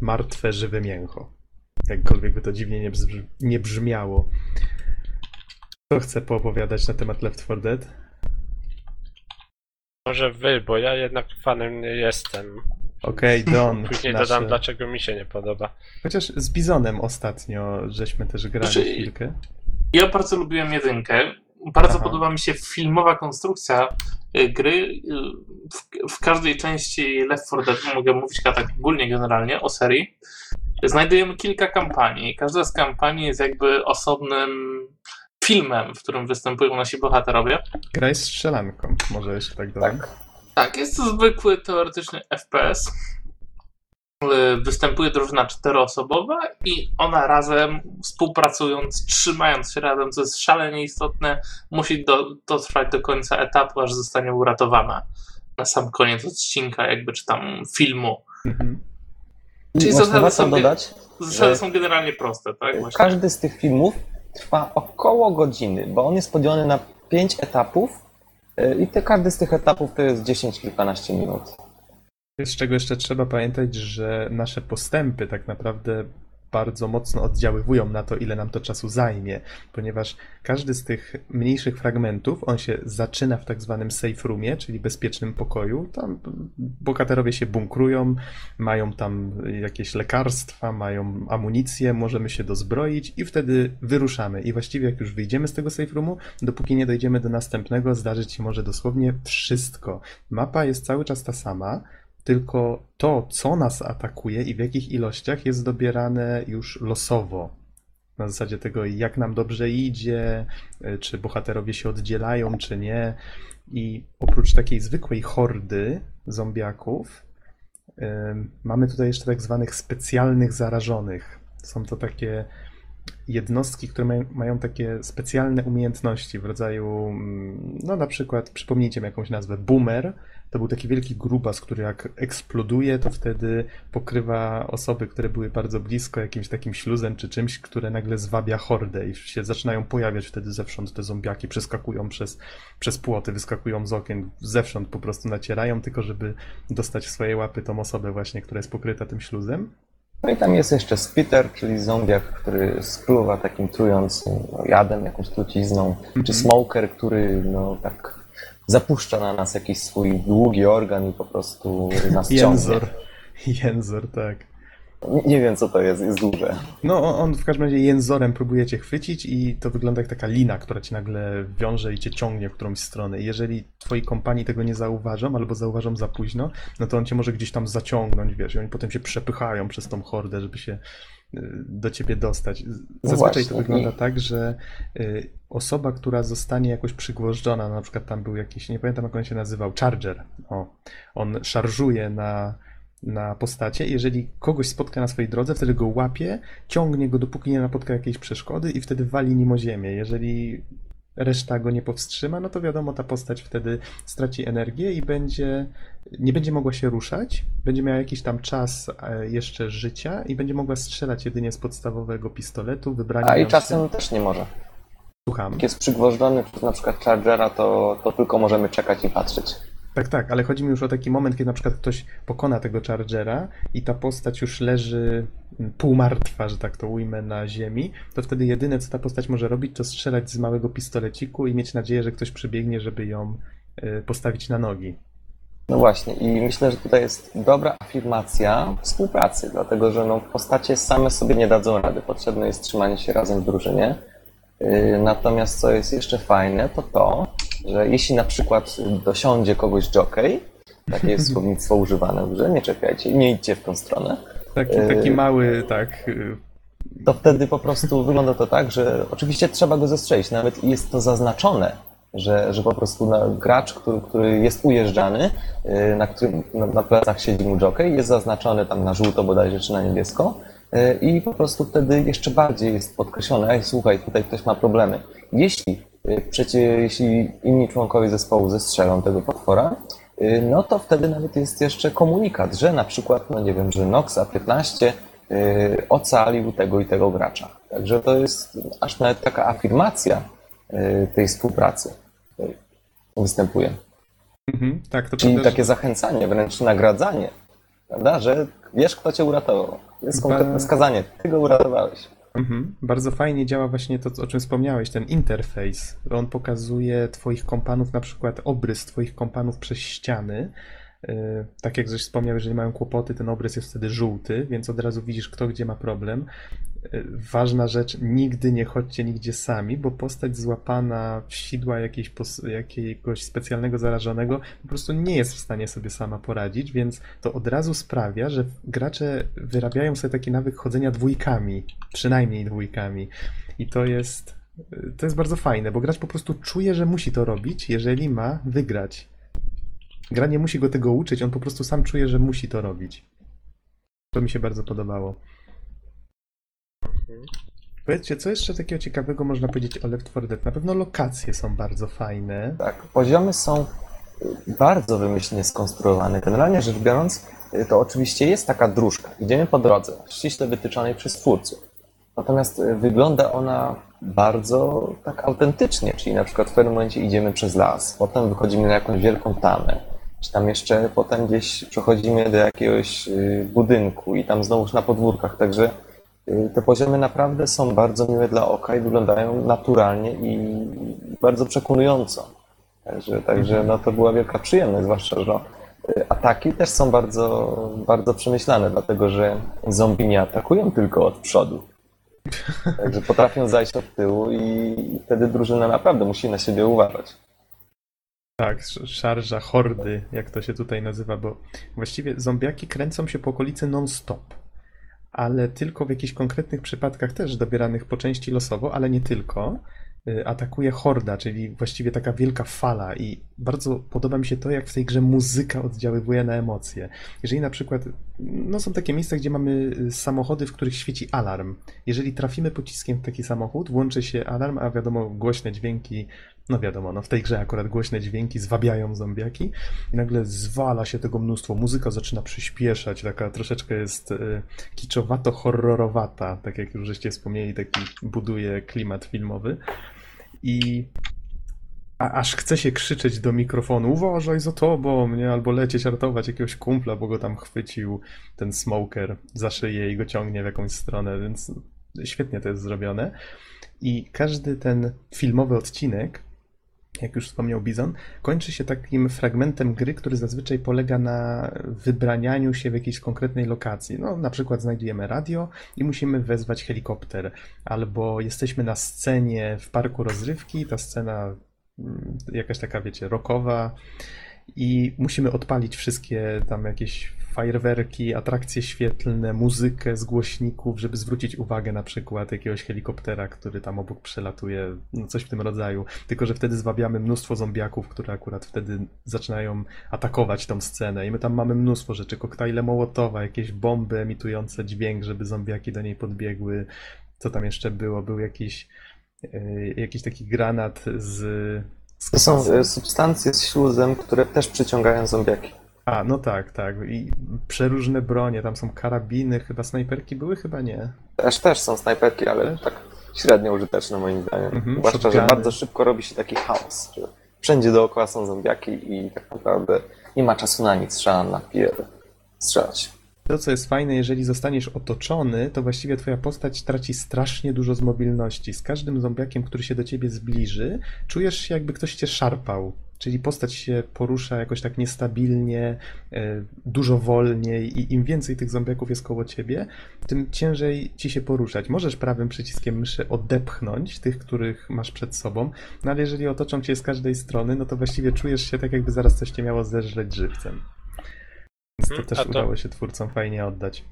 martwe, żywe mięcho. Jakkolwiek by to dziwnie nie, brzmi, nie brzmiało. Kto chce poopowiadać na temat Left 4 Dead?
Może wy, bo ja jednak fanem nie jestem.
Okej, Don.
Później
nasze-
dodam, dlaczego mi się nie podoba.
Chociaż z Bizonem ostatnio żeśmy też grali
Znaczy-
chwilkę.
Ja bardzo lubiłem jedynkę. Bardzo
Aha.
podoba mi się filmowa konstrukcja y, gry. Y, W, w każdej części Left 4 Dead, mogę mówić tak ogólnie generalnie o serii, znajdujemy kilka kampanii. Każda z kampanii jest jakby osobnym filmem, w którym występują nasi bohaterowie.
Gra jest strzelanką, może jeszcze tak dodam.
Tak.
Tak, jest to zwykły teoretyczny FPS. Występuje drużyna czteroosobowa i ona razem, współpracując, trzymając się razem, co jest szalenie istotne, musi do, dotrwać do końca etapu, aż zostanie uratowana. Na sam koniec odcinka, jakby czy tam filmu.
Mhm.
Czyli
Właśnie
zasady są,
dodać,
zasady
że-
są generalnie proste, tak? Właśnie.
każdy z tych filmów trwa około godziny, bo on jest podzielony na pięć etapów y, i te, każdy z tych etapów to jest 10 kilkanaście minut.
Z czego jeszcze trzeba pamiętać, że nasze postępy tak naprawdę bardzo mocno oddziaływują na to, ile nam to czasu zajmie, ponieważ każdy z tych mniejszych fragmentów, on się zaczyna w tak zwanym safe roomie, czyli bezpiecznym pokoju. Tam bohaterowie się bunkrują, mają tam jakieś lekarstwa, mają amunicję, możemy się dozbroić i wtedy wyruszamy. I właściwie jak już wyjdziemy z tego safe roomu, dopóki nie dojdziemy do następnego, zdarzyć się może dosłownie wszystko. Mapa jest cały czas ta sama, tylko to, co nas atakuje i w jakich ilościach, jest dobierane już losowo. Na zasadzie tego, jak nam dobrze idzie, y, czy bohaterowie się oddzielają, czy nie. I oprócz takiej zwykłej hordy zombiaków, mamy tutaj jeszcze tak zwanych specjalnych zarażonych. Są to takie jednostki, które mają, takie specjalne umiejętności w rodzaju, mm, no na przykład, przypomnijcie mi jakąś nazwę, Boomer. To był taki wielki grubas, który jak eksploduje, to wtedy pokrywa osoby, które były bardzo blisko jakimś takim śluzem czy czymś, które nagle zwabia hordę i się zaczynają pojawiać wtedy zewsząd te zombiaki, przeskakują przez, przez płoty, wyskakują z okien, zewsząd po prostu nacierają, tylko żeby dostać w swoje łapy tą osobę właśnie, która jest pokryta tym śluzem.
No i tam jest jeszcze Spitter, czyli zombiak, który spluwa takim trującym no, jadem, jakąś trucizną, czy Smoker, który no tak zapuszcza na nas jakiś swój długi organ i po prostu nas ciągnie.
Jęzor. Jęzor, tak.
Nie, wiem co to jest, jest duże.
No, on- w każdym razie jęzorem próbuje cię chwycić i to wygląda jak taka lina, która cię nagle wiąże i cię ciągnie w którąś stronę. I jeżeli twoi kompanii tego nie zauważą, albo zauważą za późno, no to on cię może gdzieś tam zaciągnąć, wiesz, i oni potem się przepychają przez tą hordę, żeby się y, do ciebie dostać. Z- Zazwyczaj
właśnie,
to wygląda tak, że y, osoba, która zostanie jakoś przygłożdżona, na przykład tam był jakiś, nie pamiętam jak on się nazywał, Charger, o, on szarżuje na na postacie. Jeżeli kogoś spotka na swojej drodze, wtedy go łapie, ciągnie go, dopóki nie napotka jakiejś przeszkody i wtedy wali nim o ziemię. Jeżeli reszta go nie powstrzyma, no to wiadomo, ta postać wtedy straci energię i będzie, nie będzie mogła się ruszać, będzie miała jakiś tam czas e, jeszcze życia i będzie mogła strzelać jedynie z podstawowego pistoletu, wybrania
A i czasem też nie może.
Słucham.
Jak jest przygwożdżony przez na przykład Chargera, to, to tylko możemy czekać i patrzeć.
Tak, tak, ale chodzi mi już o taki moment, kiedy na przykład ktoś pokona tego Chargera i ta postać już leży mm, półmartwa, że tak to ujmę, na ziemi, to wtedy jedyne, co ta postać może robić, to strzelać z małego pistoleciku i mieć nadzieję, że ktoś przybiegnie, żeby ją y, postawić na nogi.
No właśnie, i myślę, że tutaj jest dobra afirmacja współpracy, dlatego że no, postacie same sobie nie dadzą rady. Potrzebne jest trzymanie się razem w drużynie. Yy, Natomiast co jest jeszcze fajne, to to, że jeśli na przykład dosiądzie kogoś jockey, takie jest słownictwo używane w grze, nie czekajcie, nie idźcie w tą stronę,
Taki,
Y-
taki mały, tak, y,
to wtedy po prostu wygląda to tak, że oczywiście trzeba go zestrzelić, nawet jest to zaznaczone, że, że po prostu na, gracz, który, który jest ujeżdżany, na którym na, na plecach siedzi mu jockey, jest zaznaczony tam na żółto bodajże czy na niebiesko i po prostu wtedy jeszcze bardziej jest podkreślone, ej słuchaj, tutaj ktoś ma problemy. Jeśli, yy, przecie, jeśli inni członkowie zespołu zestrzelą tego potwora, yy, no to wtedy nawet jest jeszcze komunikat, że na przykład, no nie wiem, że Noxa 15 y, ocalił tego i tego gracza. Także to jest aż nawet taka afirmacja tej współpracy występuje.
mhm, tak, to
Czyli
prawda, że-
takie zachęcanie, wręcz nagradzanie, prawda? Że wiesz, kto cię uratował. Jest konkretne wskazanie, ty go uratowałeś.
Mhm. Bardzo fajnie działa właśnie to, o czym wspomniałeś, ten interfejs. On pokazuje twoich kompanów, na przykład obrys twoich kompanów przez ściany. Yy, Tak jak żeś wspomniał, jeżeli mają kłopoty, ten obrys jest wtedy żółty, więc od razu widzisz, kto gdzie ma problem. Yy, Ważna rzecz, nigdy nie chodźcie nigdzie sami, bo postać złapana w sidła jakiejś, jakiegoś specjalnego zarażonego po prostu nie jest w stanie sobie sama poradzić, więc to od razu sprawia, że gracze wyrabiają sobie taki nawyk chodzenia dwójkami, przynajmniej dwójkami. I to jest, to jest bardzo fajne, bo gracz po prostu czuje, że musi to robić, jeżeli ma wygrać. Gra nie musi go tego uczyć, on po prostu sam czuje, że musi to robić. To mi się bardzo podobało. Powiedzcie, co jeszcze takiego ciekawego można powiedzieć o Left 4 Dead? Na pewno lokacje są bardzo fajne.
Tak, poziomy są bardzo wymyślnie skonstruowane. Generalnie rzecz biorąc, to oczywiście jest taka dróżka. Idziemy po drodze, ściśle wytyczonej przez twórców. Natomiast y, wygląda ona bardzo tak autentycznie, czyli na przykład w pewnym momencie idziemy przez las, potem wychodzimy na jakąś wielką tamę, czy tam jeszcze potem gdzieś przechodzimy do jakiegoś y, budynku i tam znowuż na podwórkach, także y, te poziomy naprawdę są bardzo miłe dla oka i wyglądają naturalnie i bardzo przekonująco. Także, także no to była wielka przyjemność, zwłaszcza, że y, ataki też są bardzo, bardzo przemyślane, dlatego że zombie nie atakują tylko od przodu. Także potrafią zajść od tyłu i wtedy drużyna naprawdę musi na siebie uważać.
Tak, sz- szarża, hordy, jak to się tutaj nazywa, bo właściwie zombiaki kręcą się po okolicy non-stop. Ale tylko w jakichś konkretnych przypadkach też dobieranych po części losowo, ale nie tylko. y, Atakuje horda, czyli właściwie taka wielka fala i bardzo podoba mi się to, jak w tej grze muzyka oddziaływuje na emocje. Jeżeli na przykład, no są takie miejsca, gdzie mamy y, samochody, w których świeci alarm. Jeżeli trafimy pociskiem w taki samochód, włączy się alarm, a wiadomo, głośne dźwięki no wiadomo, no w tej grze akurat głośne dźwięki zwabiają zombiaki i nagle zwala się tego mnóstwo. Muzyka zaczyna przyspieszać, taka troszeczkę jest y, kiczowato-horrorowata, tak jak już żeście wspomnieli, taki buduje klimat filmowy. I a, aż chce się krzyczeć do mikrofonu, uważaj za tobą, nie? Albo lecieć ratować jakiegoś kumpla, bo go tam chwycił ten smoker za szyję i go ciągnie w jakąś stronę, więc świetnie to jest zrobione. I każdy ten filmowy odcinek, jak już wspomniał Bizon, kończy się takim fragmentem gry, który zazwyczaj polega na wybranianiu się w jakiejś konkretnej lokacji. No, na przykład znajdujemy radio i musimy wezwać helikopter, albo jesteśmy na scenie w parku rozrywki, ta scena mm, jakaś taka, wiecie, rockowa i musimy odpalić wszystkie tam jakieś fajerwerki, atrakcje świetlne, muzykę z głośników, żeby zwrócić uwagę na przykład jakiegoś helikoptera, który tam obok przelatuje, no coś w tym rodzaju. Tylko, że wtedy zwabiamy mnóstwo zombiaków, które akurat wtedy zaczynają atakować tą scenę i my tam mamy mnóstwo rzeczy, koktajle Mołotowa, jakieś bomby emitujące dźwięk, żeby zombiaki do niej podbiegły. Co tam jeszcze było? Był jakiś, e, jakiś taki granat z...
To są y, substancje z śluzem, które też przyciągają zombiaki.
A, no tak, tak. I przeróżne bronie, tam są karabiny, chyba snajperki były, chyba nie.
Też, też są snajperki, ale tak średnio użyteczne moim zdaniem.
Mhm,
Zwłaszcza, że bardzo szybko robi się taki chaos. Że wszędzie dookoła są zombiaki i tak naprawdę nie ma czasu na nic, trzeba na pier strzelać.
To, co jest fajne, jeżeli zostaniesz otoczony, to właściwie twoja postać traci strasznie dużo z mobilności. Z każdym zombiakiem, który się do ciebie zbliży, czujesz się jakby ktoś cię szarpał. Czyli postać się porusza jakoś tak niestabilnie, e, dużo wolniej i im więcej tych zombiaków jest koło ciebie, tym ciężej ci się poruszać. Możesz prawym przyciskiem myszy odepchnąć tych, których masz przed sobą, no ale jeżeli otoczą cię z każdej strony, no to właściwie czujesz się tak, jakby zaraz coś cię miało zeżreć żywcem. Więc to
Hmm,
też
to-
udało się twórcom fajnie oddać.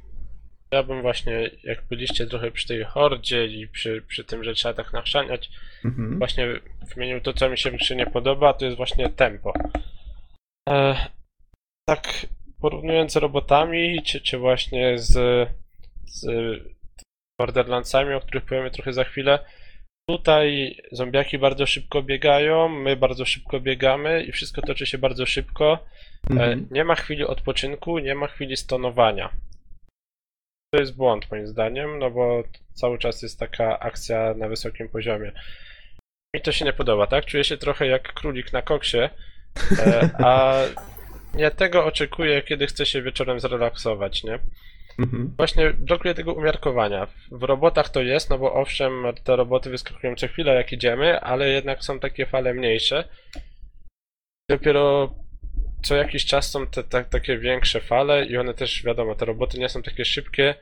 Ja bym właśnie, jak byliście trochę przy tej hordzie i przy, przy tym, że trzeba tak nachrzaniać,
Mhm.
właśnie wymienił to, co mi się w grze nie podoba, to jest właśnie tempo. E, tak porównując z robotami, czy, czy właśnie z, z Borderlandsami, o których powiemy trochę za chwilę, tutaj zombiaki bardzo szybko biegają, my bardzo szybko biegamy i wszystko toczy się bardzo szybko. E,
Mhm.
Nie ma chwili odpoczynku, nie ma chwili stonowania. To jest błąd moim zdaniem, no bo cały czas jest taka akcja na wysokim poziomie. Mi to się nie podoba, tak? Czuję się trochę jak królik na koksie, e, a nie tego oczekuję, kiedy chcę się wieczorem zrelaksować, nie?
Mhm.
Właśnie brakuje tego umiarkowania. W robotach to jest, no bo owszem, te roboty wyskakują co chwilę jak idziemy, ale jednak są takie fale mniejsze. Dopiero co jakiś czas są te, te takie większe fale i one też, wiadomo, te roboty nie są takie szybkie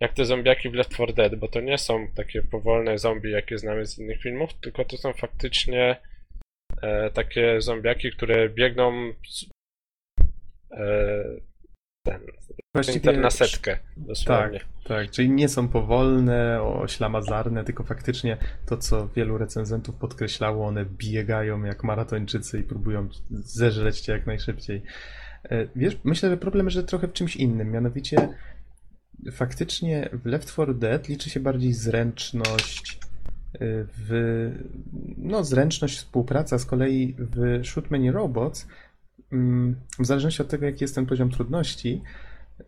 jak te zombiaki w Left 4 Dead, bo to nie są takie powolne zombie, jakie znamy z innych filmów, tylko to są faktycznie e, takie zombiaki, które biegną z, e, ten,
Właściwie
na setkę, dosłownie.
Tak, czyli nie są powolne, oślamazarne, tylko faktycznie to, co wielu recenzentów podkreślało, one biegają jak maratończycy i próbują zeżreć cię jak najszybciej. E, Wiesz, myślę, że problem leży trochę w czymś innym, mianowicie faktycznie w Left 4 Dead liczy się bardziej zręczność, e, w, no zręczność, współpraca, z kolei w Shoot Many Robots, w zależności od tego, jaki jest ten poziom trudności,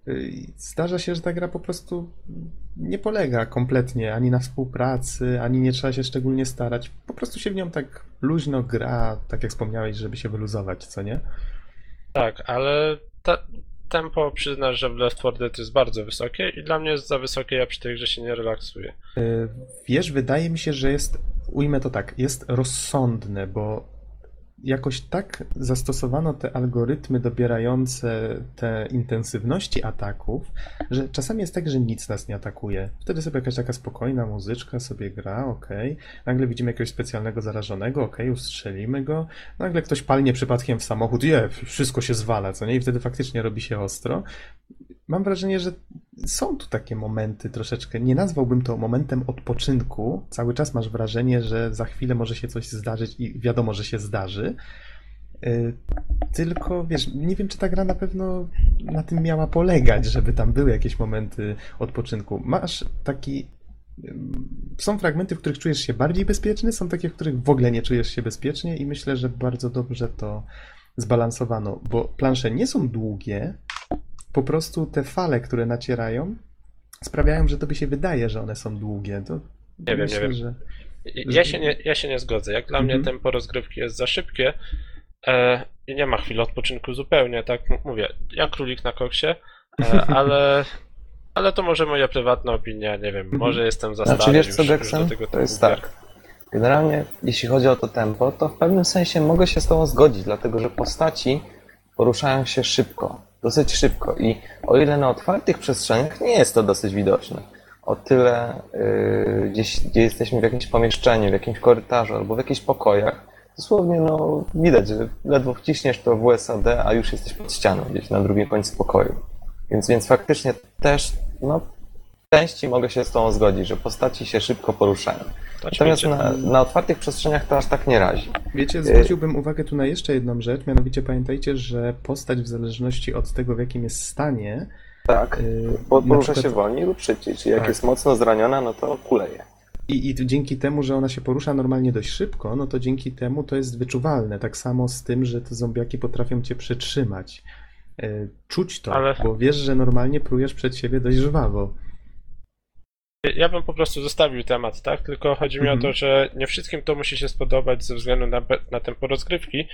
Y, Zdarza się, że ta gra po prostu nie polega kompletnie ani na współpracy, ani nie trzeba się szczególnie starać. Po prostu się w nią tak luźno gra, tak jak wspomniałeś, żeby się wyluzować, co nie?
Tak, ale te, tempo przyznasz, że w Left 4 Dead jest bardzo wysokie i dla mnie jest za wysokie, ja przy tej grze się nie relaksuję.
Y, Wiesz, wydaje mi się, że jest, ujmę to tak, jest rozsądne, bo jakoś tak zastosowano te algorytmy dobierające te intensywności ataków, że czasami jest tak, że nic nas nie atakuje. Wtedy sobie jakaś taka spokojna muzyczka sobie gra, okej. Nagle widzimy jakiegoś specjalnego zarażonego, okej, ustrzelimy go. Nagle ktoś palnie przypadkiem w samochód, je, wszystko się zwala, co nie? I wtedy faktycznie robi się ostro. Mam wrażenie, że są tu takie momenty troszeczkę, nie nazwałbym to momentem odpoczynku. Cały czas masz wrażenie, że za chwilę może się coś zdarzyć i wiadomo, że się zdarzy. Yy, Tylko, wiesz, nie wiem, czy ta gra na pewno na tym miała polegać, żeby tam były jakieś momenty odpoczynku. Masz taki. ym, Są fragmenty, w których czujesz się bardziej bezpieczny, są takie, w których w ogóle nie czujesz się bezpiecznie, i myślę, że bardzo dobrze to zbalansowano, bo plansze nie są długie, po prostu te fale, które nacierają, sprawiają, że tobie się wydaje, że one są długie. To
Nie wiem,
myślę,
nie wiem.
Że...
I- Ja się nie, ja się nie zgodzę. Jak dla
Mhm.
mnie tempo rozgrywki jest za szybkie e, i nie ma chwili odpoczynku zupełnie, tak mówię, ja królik na koksie, e, ale, ale to może moja prywatna opinia, nie wiem,
Mhm.
może jestem za
Znaczy
stary
wiesz
już,
co,
już do
Jackson?
tego
To jest tak. Generalnie, jeśli chodzi o to tempo, to w pewnym sensie mogę się z Tobą zgodzić, dlatego że postaci poruszają się szybko, dosyć szybko i o ile na otwartych przestrzeniach nie jest to dosyć widoczne, o tyle yy, gdzieś, gdzie jesteśmy w jakimś pomieszczeniu, w jakimś korytarzu albo w jakichś pokojach, dosłownie no, widać, że ledwo wciśniesz to w USAD, a już jesteś pod ścianą, gdzieś na drugim końcu pokoju. Więc, więc faktycznie też, no, w części mogę się z Tobą zgodzić, że postaci się szybko poruszają. Natomiast na, na otwartych przestrzeniach to aż tak nie razi.
Wiecie, zwróciłbym uwagę tu na jeszcze jedną rzecz, mianowicie pamiętajcie, że postać w zależności od tego, w jakim jest stanie,
Tak. porusza
przykład-
się wolniej lub szybciej, czyli jak
Tak.
jest mocno zraniona, no to kuleje.
I, I dzięki temu, że ona się porusza normalnie dość szybko, no to dzięki temu to jest wyczuwalne. Tak samo z tym, że te zombiaki potrafią cię przytrzymać. Yy, Czuć to,
Ale-
bo wiesz, że normalnie prujesz przed siebie dość żwawo.
Ja bym po prostu zostawił temat, tak? Tylko chodzi mi o to,
Mhm.
że nie wszystkim to musi się spodobać ze względu na, na tempo rozgrywki.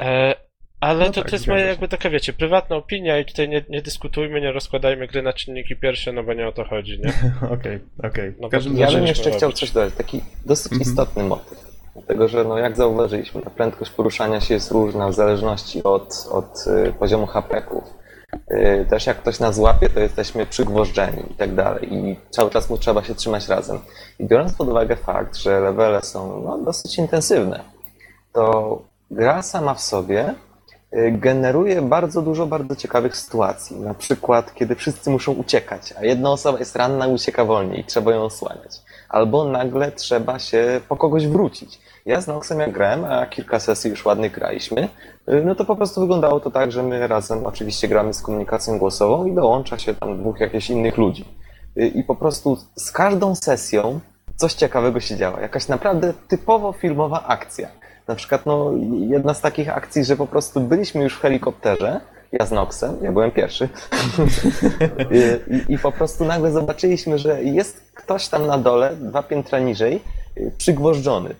E, ale
No
to,
tak,
to jest moja jakby taka, wiecie, prywatna opinia i tutaj nie, nie dyskutujmy, nie rozkładajmy gry na czynniki pierwsze, no bo nie o to chodzi, nie?
Okej, okej.
No
W każdym
bo
Ja bym jeszcze chciał coś dodać, taki dosyć
Mhm.
istotny motyw. Dlatego, że no, jak zauważyliśmy, ta prędkość poruszania się jest różna w zależności od, od y, poziomu hapeków. Y, też jak ktoś nas złapie, to jesteśmy przygwożdżeni i tak dalej. I cały czas mu trzeba się trzymać razem. I biorąc pod uwagę fakt, że levele są no, dosyć intensywne, to gra sama w sobie y, generuje bardzo dużo bardzo ciekawych sytuacji. Na przykład, kiedy wszyscy muszą uciekać, a jedna osoba jest ranna i ucieka wolniej trzeba ją osłaniać. Albo nagle trzeba się po kogoś wrócić. Ja z Noxem jak grałem, a kilka sesji już ładnych graliśmy, y, no to po prostu wyglądało to tak, że my razem oczywiście gramy z komunikacją głosową i dołącza się tam dwóch jakichś innych ludzi. Y, I po prostu z każdą sesją coś ciekawego się działo. Jakaś naprawdę typowo filmowa akcja. Na przykład no, jedna z takich akcji, że po prostu byliśmy już w helikopterze, ja z Noxem, ja byłem pierwszy, I, i po prostu nagle zobaczyliśmy, że jest ktoś tam na dole, dwa piętra niżej, y, przygwożdżony.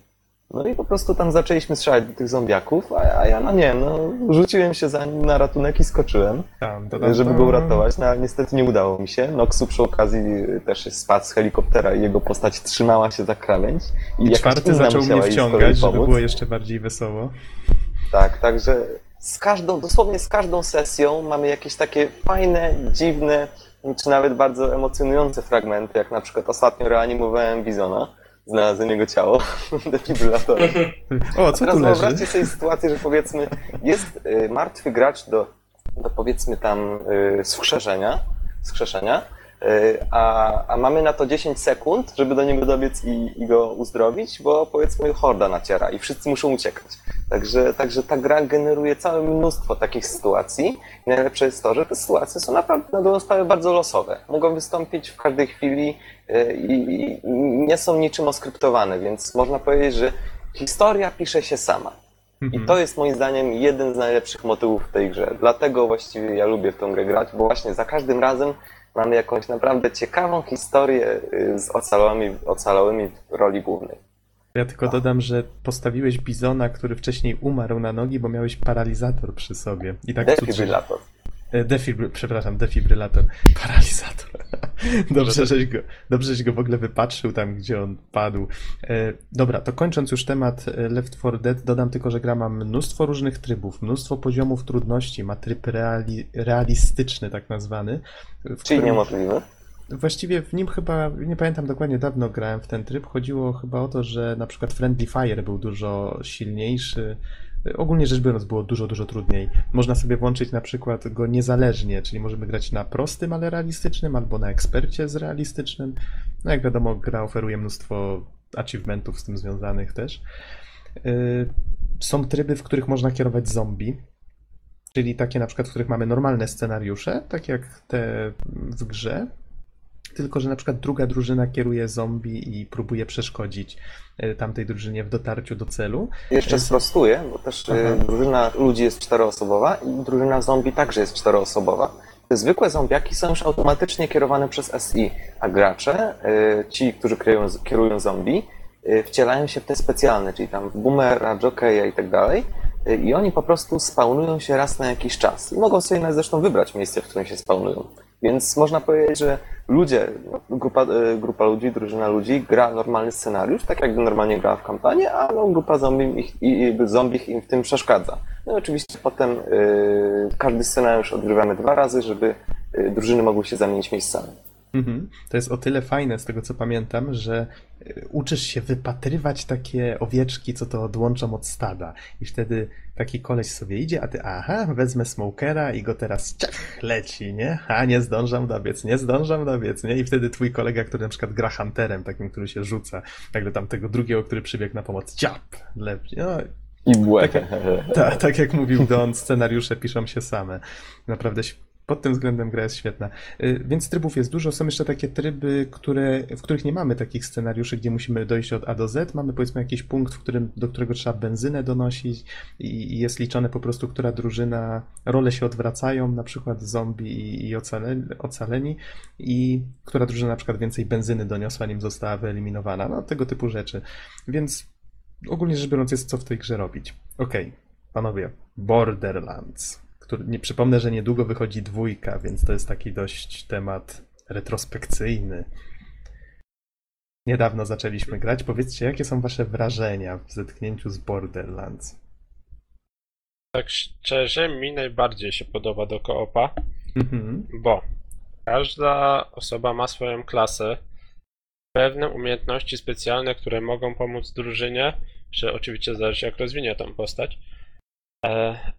No i po prostu tam zaczęliśmy strzelać do tych zombiaków, a, a ja, no nie wiem, no, rzuciłem się za nim na ratunek i skoczyłem,
Tam, to tam,
żeby
tam.
go uratować, no ale niestety nie udało mi się. Noxu przy okazji też spadł z helikoptera i jego postać trzymała się za krawędź. I
I czwarty zaczął mnie wciągać, żeby było jeszcze bardziej wesoło.
Tak, także z każdą, dosłownie z każdą sesją mamy jakieś takie fajne, dziwne, czy nawet bardzo emocjonujące fragmenty, jak na przykład ostatnio reanimowałem Bizona, znalazłem jego ciało, defibrylatorem.
O, co
Teraz
tu leży?
wyobraźcie sobie sytuację, że powiedzmy jest y, martwy gracz do, do powiedzmy tam y, skrzeszenia, skrzeszenia a, a mamy na to 10 sekund, żeby do niego dobiec i, i go uzdrowić, bo powiedzmy horda naciera i wszyscy muszą uciekać. Także, także ta gra generuje całe mnóstwo takich sytuacji. I najlepsze jest to, że te sytuacje są naprawdę na dobrą sprawę bardzo losowe. Mogą wystąpić w każdej chwili y, i, i nie są niczym oskryptowane, więc można powiedzieć, że historia pisze się sama. I
Mhm.
to jest moim zdaniem jeden z najlepszych motywów w tej grze. Dlatego właściwie ja lubię w tą grę grać, bo właśnie za każdym razem mamy jakąś naprawdę ciekawą historię y, z ocalałymi, ocalałymi w roli głównej.
Ja tylko dodam, że postawiłeś bizona, który wcześniej umarł na nogi, bo miałeś paralizator przy sobie. I tak
Defibrylator.
E, Defibry... Przepraszam, defibrylator. Paralizator. Dobrze, żeś go, dobrze, żeś go w ogóle wypatrzył tam, gdzie on padł. E, dobra, to kończąc już temat e, Left 4 Dead, dodam tylko, że gra ma mnóstwo różnych trybów, mnóstwo poziomów trudności, ma tryb reali... realistyczny, tak nazwany.
Czyli
którym-
niemożliwe.
Właściwie w nim chyba, nie pamiętam dokładnie, dawno grałem w ten tryb. Chodziło chyba o to, że na przykład Friendly Fire był dużo silniejszy. Ogólnie rzecz biorąc, było dużo, dużo trudniej. Można sobie włączyć na przykład go niezależnie, czyli możemy grać na prostym, ale realistycznym, albo na ekspercie z realistycznym. No jak wiadomo, gra oferuje mnóstwo achievementów z tym związanych też. Yy, Są tryby, w których można kierować zombie, czyli takie na przykład, w których mamy normalne scenariusze, tak jak te w grze, tylko że na przykład druga drużyna kieruje zombie i próbuje przeszkodzić e, tamtej drużynie w dotarciu do celu.
Jeszcze sprostuję, bo też y,
Aha.
drużyna ludzi jest czteroosobowa i drużyna zombie także jest czteroosobowa. Te zwykłe zombiaki są już automatycznie kierowane przez SI, a gracze, ci, którzy kierują, kierują zombie, wcielają się w te specjalne, czyli tam w boomera, jokeja i tak dalej. I oni po prostu spawnują się raz na jakiś czas. I mogą sobie nawet zresztą wybrać miejsce, w którym się spawnują. Więc można powiedzieć, że ludzie, grupa, y, grupa ludzi, drużyna ludzi gra normalny scenariusz, tak jakby normalnie grała w kampanię, a no, grupa zombie ich, i zombie im w tym przeszkadza. No i oczywiście potem y, każdy scenariusz odgrywamy dwa razy, żeby y, drużyny mogły się zamienić miejscami.
Mhm. To jest o tyle fajne, z tego co pamiętam, że e, uczysz się wypatrywać takie owieczki, co to odłączą od stada. I wtedy taki koleś sobie idzie, a ty, aha, wezmę smokera i go teraz ciach, leci, nie? A nie zdążam dobiec, nie zdążam dobiec, nie? I wtedy twój kolega, który na przykład gra hunterem, takim, który się rzuca, nagle tam tego drugiego, który przybiegł na pomoc, ciap, lepi. No,
I błę.
Tak, tak jak mówił Don, scenariusze piszą się same. Naprawdę Pod tym względem gra jest świetna. Y, Więc trybów jest dużo. Są jeszcze takie tryby, które, w których nie mamy takich scenariuszy, gdzie musimy dojść od A do Z. Mamy powiedzmy jakiś punkt, w którym, do którego trzeba benzynę donosić i jest liczone po prostu, która drużyna, role się odwracają, na przykład zombie i, i ocale, ocaleni i która drużyna na przykład więcej benzyny doniosła, nim została wyeliminowana. No tego typu rzeczy. Więc ogólnie rzecz biorąc jest co w tej grze robić. Okej, panowie, Borderlands który, nie przypomnę, że niedługo wychodzi dwójka, więc to jest taki dość temat retrospekcyjny. Niedawno zaczęliśmy grać. Powiedzcie, jakie są wasze wrażenia w zetknięciu z Borderlands?
Tak szczerze, mi najbardziej się podoba do koopa,
Mhm.
bo każda osoba ma swoją klasę, pewne umiejętności specjalne, które mogą pomóc drużynie, że oczywiście zależy jak rozwinie tą postać,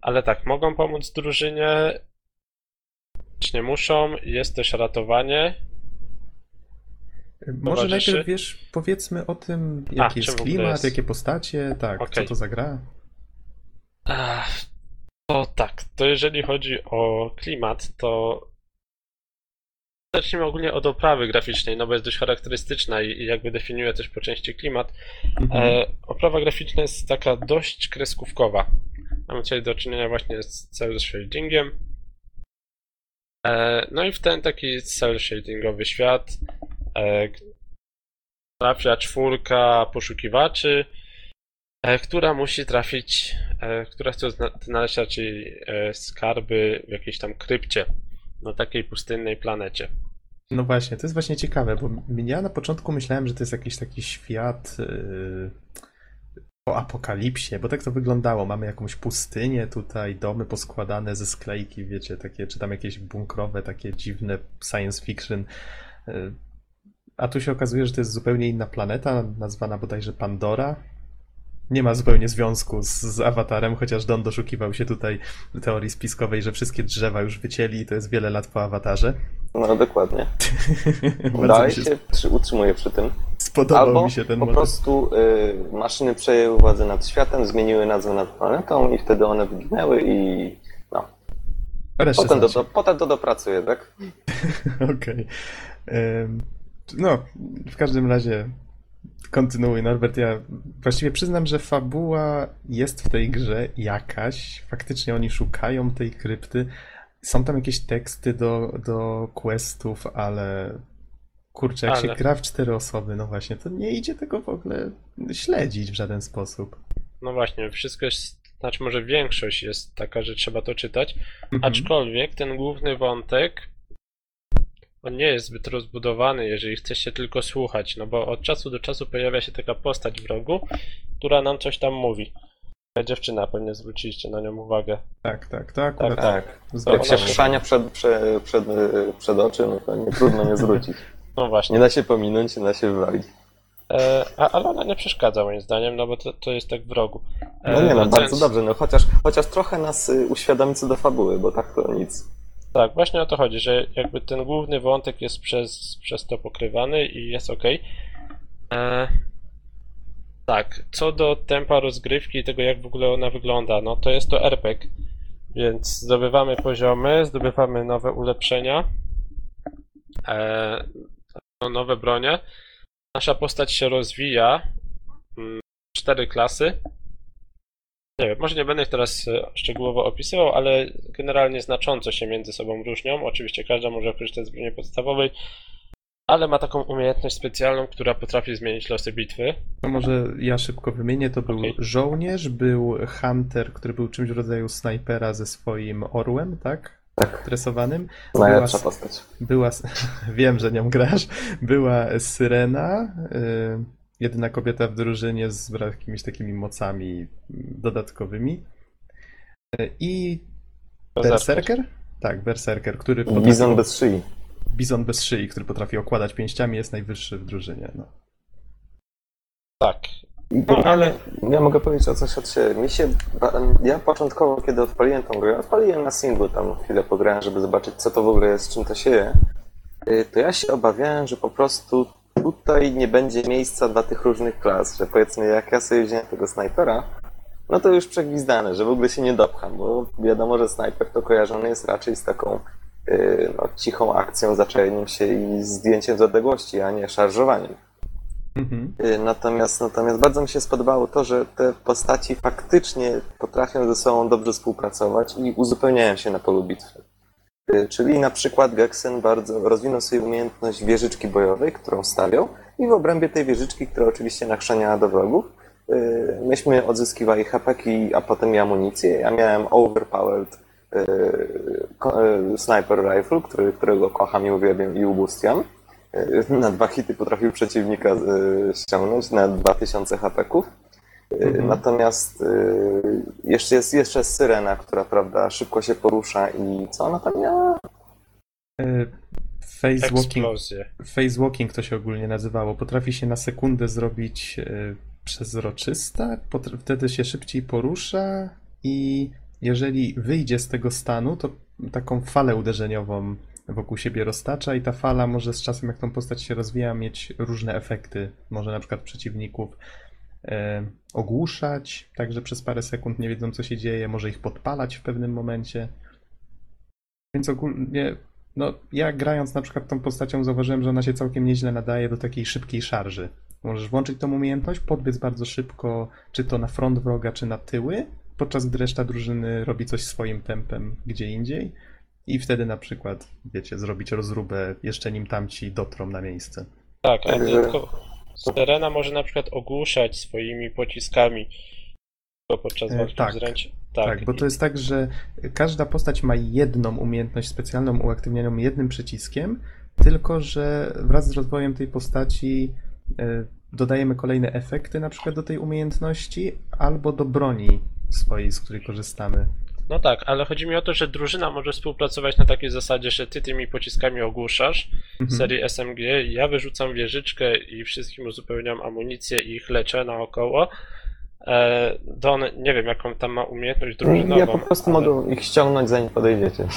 ale tak, mogą pomóc drużynie, lecz nie muszą, jest też ratowanie,
Może
Towarzyszy?
najpierw wiesz, powiedzmy o tym,
A,
jaki
czym
jest klimat,
jest?
jakie postacie, tak, co
Okej.
to za gra.
Ach, To tak, to jeżeli chodzi o klimat, to zacznijmy ogólnie od oprawy graficznej, no bo jest dość charakterystyczna i, i jakby definiuje też po części klimat.
Mhm.
E, oprawa graficzna jest taka dość kreskówkowa. Mamy tutaj do czynienia właśnie z cel shadingiem. E, no i w ten taki cel shadingowy świat e, trafia czwórka poszukiwaczy, e, która musi trafić, która chce zna- znaleźć raczej skarby w jakiejś tam krypcie na takiej pustynnej planecie.
No właśnie, to jest właśnie ciekawe, bo ja na początku myślałem, że to jest jakiś taki świat yy, po apokalipsie, bo tak to wyglądało. Mamy jakąś pustynię tutaj, domy poskładane ze sklejki, wiecie, takie, czy tam jakieś bunkrowe, takie dziwne science fiction. Yy, A tu się okazuje, że to jest zupełnie inna planeta, nazwana bodajże Pandora. Nie ma zupełnie związku z, z awatarem, chociaż Don doszukiwał się tutaj teorii spiskowej, że wszystkie drzewa już wycięli i to jest wiele lat po awatarze.
No dokładnie. Dalej
się
się utrzymuje przy tym.
Spodobał
Albo
mi się ten
po
motyw.
prostu y, maszyny przejęły władzę nad światem, zmieniły nazwę nad planetą i wtedy one wyginęły i no.
Resztę
Potem to,
znacie.
do, potem to dopracuje, tak?
Okej. Em, No, w każdym razie kontynuuj, Norbert. Ja właściwie przyznam, że fabuła jest w tej grze jakaś. Faktycznie oni szukają tej krypty. Są tam jakieś teksty do, do questów, ale kurczę, jak
Ale.
się gra w cztery osoby, no właśnie, to nie idzie tego w ogóle śledzić w żaden sposób.
No właśnie, wszystko jest, znaczy może większość jest taka, że trzeba to czytać,
Mhm.
aczkolwiek ten główny wątek on nie jest zbyt rozbudowany, jeżeli chce się tylko słuchać, no bo od czasu do czasu pojawia się taka postać w rogu, która nam coś tam mówi. Dziewczyna, pewnie zwróciliście na nią uwagę.
Tak, tak, to akurat
Tak.
zgadza
Jak się chrzania przed, przed, przed, przed oczy, no to nie trudno nie zwrócić.
No właśnie.
Nie da się pominąć, nie da się wywalić.
E, a, ale ona nie przeszkadza moim zdaniem, no bo to, to jest tak w rogu. E,
No nie no, bardzo dobrze, no chociaż, chociaż trochę nas y, uświadomi co do fabuły, bo tak to nic.
Tak, właśnie o to chodzi, że jakby ten główny wątek jest przez, przez to pokrywany i jest ok. E, tak, co do tempa rozgrywki i tego, jak w ogóle ona wygląda, no to jest to RPG, więc zdobywamy poziomy, zdobywamy nowe ulepszenia, e, nowe bronie. Nasza postać się rozwija. mm, Cztery klasy. Nie wiem, może nie będę ich teraz e, szczegółowo opisywał, ale generalnie znacząco się między sobą różnią. Oczywiście każda może korzystać z broni podstawowej, ale ma taką umiejętność specjalną, która potrafi zmienić losy bitwy.
To może ja szybko wymienię. To był
Okej.
żołnierz, był hunter, który był czymś w rodzaju snajpera ze swoim orłem, tak?
Tak,
Tresowanym. Była,
najlepsza postać.
była wiem, że nią grasz. Była Syrena, y, jedyna kobieta w drużynie z jakimiś takimi mocami dodatkowymi. Y, I Berserker? Tak, Berserker, który potrafi...
Bizon bez szyi.
Bizon bez szyi, który potrafi okładać pięściami, jest najwyższy w drużynie. No.
Tak.
No, ale ja mogę powiedzieć o coś od siebie. Mi się, ja początkowo, kiedy odpaliłem tą grę, odpaliłem na singlu, tam chwilę pograłem, żeby zobaczyć, co to w ogóle jest, czym to się je, y, to ja się obawiałem, że po prostu tutaj nie będzie miejsca dla tych różnych klas, że powiedzmy, jak ja sobie wziąłem tego snajpera, no to już przegwizdane, że w ogóle się nie dopcham, bo wiadomo, że snajper to kojarzony jest raczej z taką y, no, cichą akcją, zaczajeniem się i zdjęciem z odległości, a nie szarżowaniem.
Mhm.
Y, Natomiast, natomiast bardzo mi się spodobało to, że te postaci faktycznie potrafią ze sobą dobrze współpracować i uzupełniają się na polu bitwy. Y, Czyli na przykład Geksen bardzo rozwinął sobie umiejętność wieżyczki bojowej, którą stawiał i w obrębie tej wieżyczki, która oczywiście nachrzaniała do wrogów, y, myśmy odzyskiwali hapeki, a potem i amunicję. Ja miałem overpowered sniper rifle, który, którego kocham i uwielbiam i ubustiam. Y, Na dwa hity potrafił przeciwnika y, ściągnąć na 2000 hapeków. Y,
Mhm.
Natomiast jeszcze jest jeszcze syrena, która prawda, szybko się porusza i co ona tam miała?
E, Face walking, face walking to się ogólnie nazywało. Potrafi się na sekundę zrobić e, przezroczysta, wtedy się szybciej porusza i jeżeli wyjdzie z tego stanu, to taką falę uderzeniową wokół siebie roztacza i ta fala może z czasem, jak tą postać się rozwija, mieć różne efekty. Może na przykład przeciwników e, ogłuszać, także przez parę sekund nie wiedzą, co się dzieje, może ich podpalać w pewnym momencie. Więc ogólnie, no ja grając na przykład tą postacią zauważyłem, że ona się całkiem nieźle nadaje do takiej szybkiej szarży. Możesz włączyć tą umiejętność, podbiec bardzo szybko, czy to na front wroga, czy na tyły, podczas gdy reszta drużyny robi coś swoim tempem gdzie indziej. I wtedy na przykład, wiecie, zrobić rozróbę jeszcze nim tamci dotrą na miejsce.
Tak, a
Także-
tylko Serena może na przykład ogłuszać swoimi pociskami tylko podczas
E,
walki
tak.
wręcz.
Tak, bo to jest tak, że każda postać ma jedną umiejętność specjalną uaktywnioną jednym przyciskiem, tylko że wraz z rozwojem tej postaci e, dodajemy kolejne efekty na przykład do tej umiejętności albo do broni swojej, z której korzystamy.
No tak, ale chodzi mi o to, że drużyna może współpracować na takiej zasadzie, że ty tymi pociskami ogłuszasz
Mhm.
serii SMG, ja wyrzucam wieżyczkę i wszystkim uzupełniam amunicję i ich leczę naokoło. E, Don, nie wiem jaką tam ma umiejętność drużynową.
Ja po prostu
ale-
mogę ich ściągnąć zanim podejdziecie.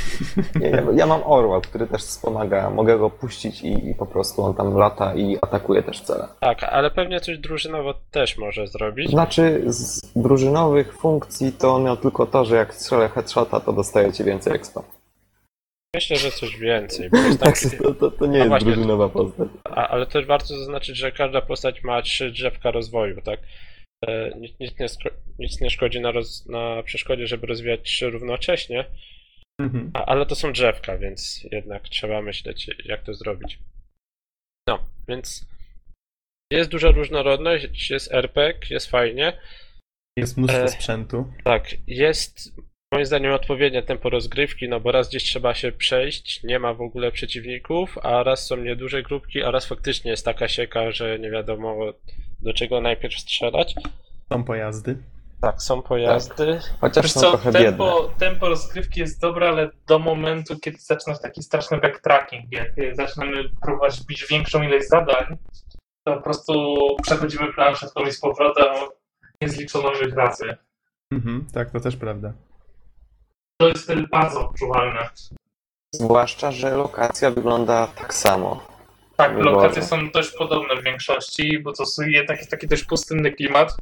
Nie, ja, ja mam orła, który też wspomaga, mogę go puścić i, i po prostu on tam lata i atakuje też cele.
Tak, ale pewnie coś drużynowo też może zrobić.
Znaczy z drużynowych funkcji to on miał tylko to, że jak strzelę headshota to dostajecie więcej expa.
Myślę, że coś więcej. Bo jest tam,
Tak, to, to, to nie
No
jest
właśnie.
drużynowa postać.
a, ale też warto zaznaczyć, że każda postać ma trzy drzewka rozwoju, tak? E, Nic, nic, nie, nic nie szkodzi na, roz, na przeszkodzie, żeby rozwijać trzy równocześnie,
Mhm.
a, ale to są drzewka, więc jednak trzeba myśleć, jak to zrobić. No, więc jest duża różnorodność, jest RPG, jest fajnie.
Jest mnóstwo
E,
sprzętu.
Tak, jest moim zdaniem odpowiednie tempo rozgrywki, no bo raz gdzieś trzeba się przejść, nie ma w ogóle przeciwników, a raz są nieduże grupki, a raz faktycznie jest taka sieka, że nie wiadomo do czego najpierw strzelać.
Są pojazdy.
Tak, są pojazdy.
Chociaż
Wiesz
są
co,
trochę biedne.
tempo, tempo rozgrywki jest dobre, ale do momentu, kiedy zaczynasz taki straszny backtracking, jak zaczynamy próbować bić większą ilość zadań, to po prostu przechodzimy planszę w z powrotem niezliczoną ilość razy.
Mhm, tak, to też prawda.
To jest wtedy bardzo odczuwalne.
Zwłaszcza, że lokacja wygląda tak samo.
Tak, lokacje są dość podobne w większości, bo to są je- taki, taki dość pustynny klimat.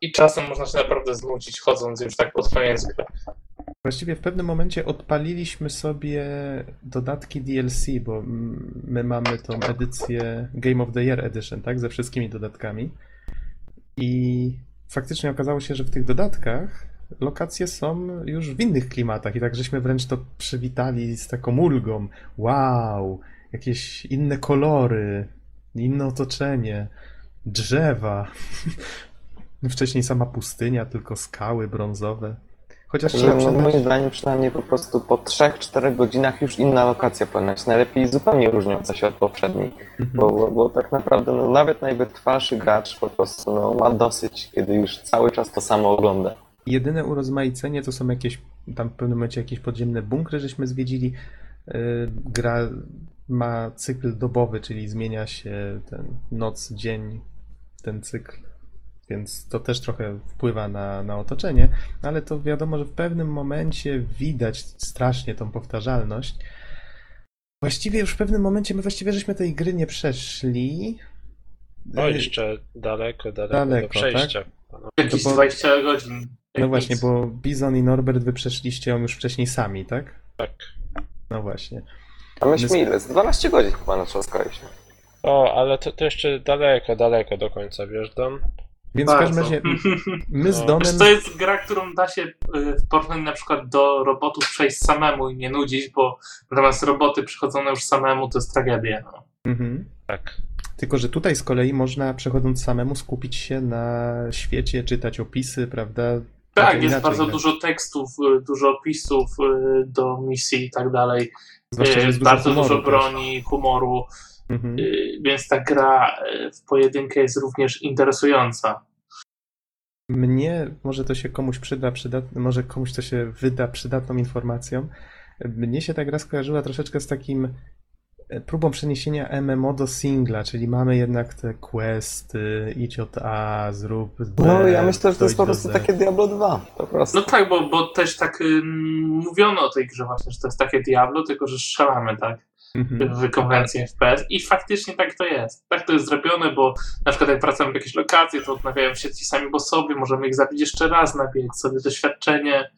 I czasem można się naprawdę znudzić chodząc już tak pod koniec gry.
Właściwie w pewnym momencie odpaliliśmy sobie dodatki DLC, bo my mamy tą edycję Game of the Year Edition, tak? Ze wszystkimi dodatkami. I faktycznie okazało się, że w tych dodatkach lokacje są już w innych klimatach i tak żeśmy wręcz to przywitali z taką ulgą. Wow, jakieś inne kolory, inne otoczenie, drzewa. Wcześniej sama pustynia, tylko skały brązowe. Chociaż trzeba
no, moim zdaniem przynajmniej po prostu po 3-4 godzinach już inna lokacja powinna być. Najlepiej zupełnie różniąca się od poprzedniej.
Mhm.
Bo, bo, bo tak naprawdę no, nawet najwytrwalszy gracz po prostu no, ma dosyć, kiedy już cały czas to samo ogląda.
Jedyne urozmaicenie to są jakieś, tam w pewnym momencie jakieś podziemne bunkry, żeśmy zwiedzili. Yy, Gra ma cykl dobowy, czyli zmienia się ten noc, dzień, ten cykl, więc to też trochę wpływa na, na otoczenie, ale to wiadomo, że w pewnym momencie widać strasznie tą powtarzalność. Właściwie już w pewnym momencie my właściwie żeśmy tej gry nie przeszli.
No jeszcze daleko, daleko,
Daleko,
do przejścia. No,
Jakieś
bo-
20 godzin.
No
Jak
właśnie,
nic.
bo Bizon i Norbert wy przeszliście ją już wcześniej sami, tak?
Tak.
No właśnie.
A myśmy
My-
ile? Z 12 godzin chyba natrzaskaliśmy.
O, ale to, to jeszcze daleko, daleko do końca wjeżdżam.
Więc w każdym
Bardzo.
razie my z
No.
Donem...
Wiesz, to jest gra, którą da się y, w porównaniu na przykład do robotów przejść samemu i nie nudzić, bo natomiast roboty przychodzone już samemu to jest tragedia. No.
Mhm.
Tak.
Tylko, że tutaj z kolei można przechodząc samemu skupić się na świecie, czytać opisy, prawda?
Tak,
Trochę
jest
inaczej
bardzo
grać.
dużo tekstów, y, dużo opisów y, do misji i tak dalej. Y, bardzo
humoru
dużo
też.
broni, humoru,
Mhm.
więc ta gra w pojedynkę jest również interesująca.
Mnie, może to się komuś przyda, przydat... może komuś to się wyda przydatną informacją. Mnie się ta gra skojarzyła troszeczkę z takim próbą przeniesienia MMO do singla, czyli mamy jednak te questy, idź od A, zrób B,
No ja myślę, że to jest po prostu takie Diablo 2. Po prostu.
No tak, bo, bo też tak y, mówiono o tej grze właśnie, że to jest takie Diablo, tylko że strzelamy, tak?
Mhm.
w konwencji FPS i faktycznie tak to jest. Tak to jest zrobione, bo na przykład jak wracamy w jakieś lokacje, to odnawiają się ci sami bossowie, możemy ich zabić jeszcze raz, nabiec sobie doświadczenie,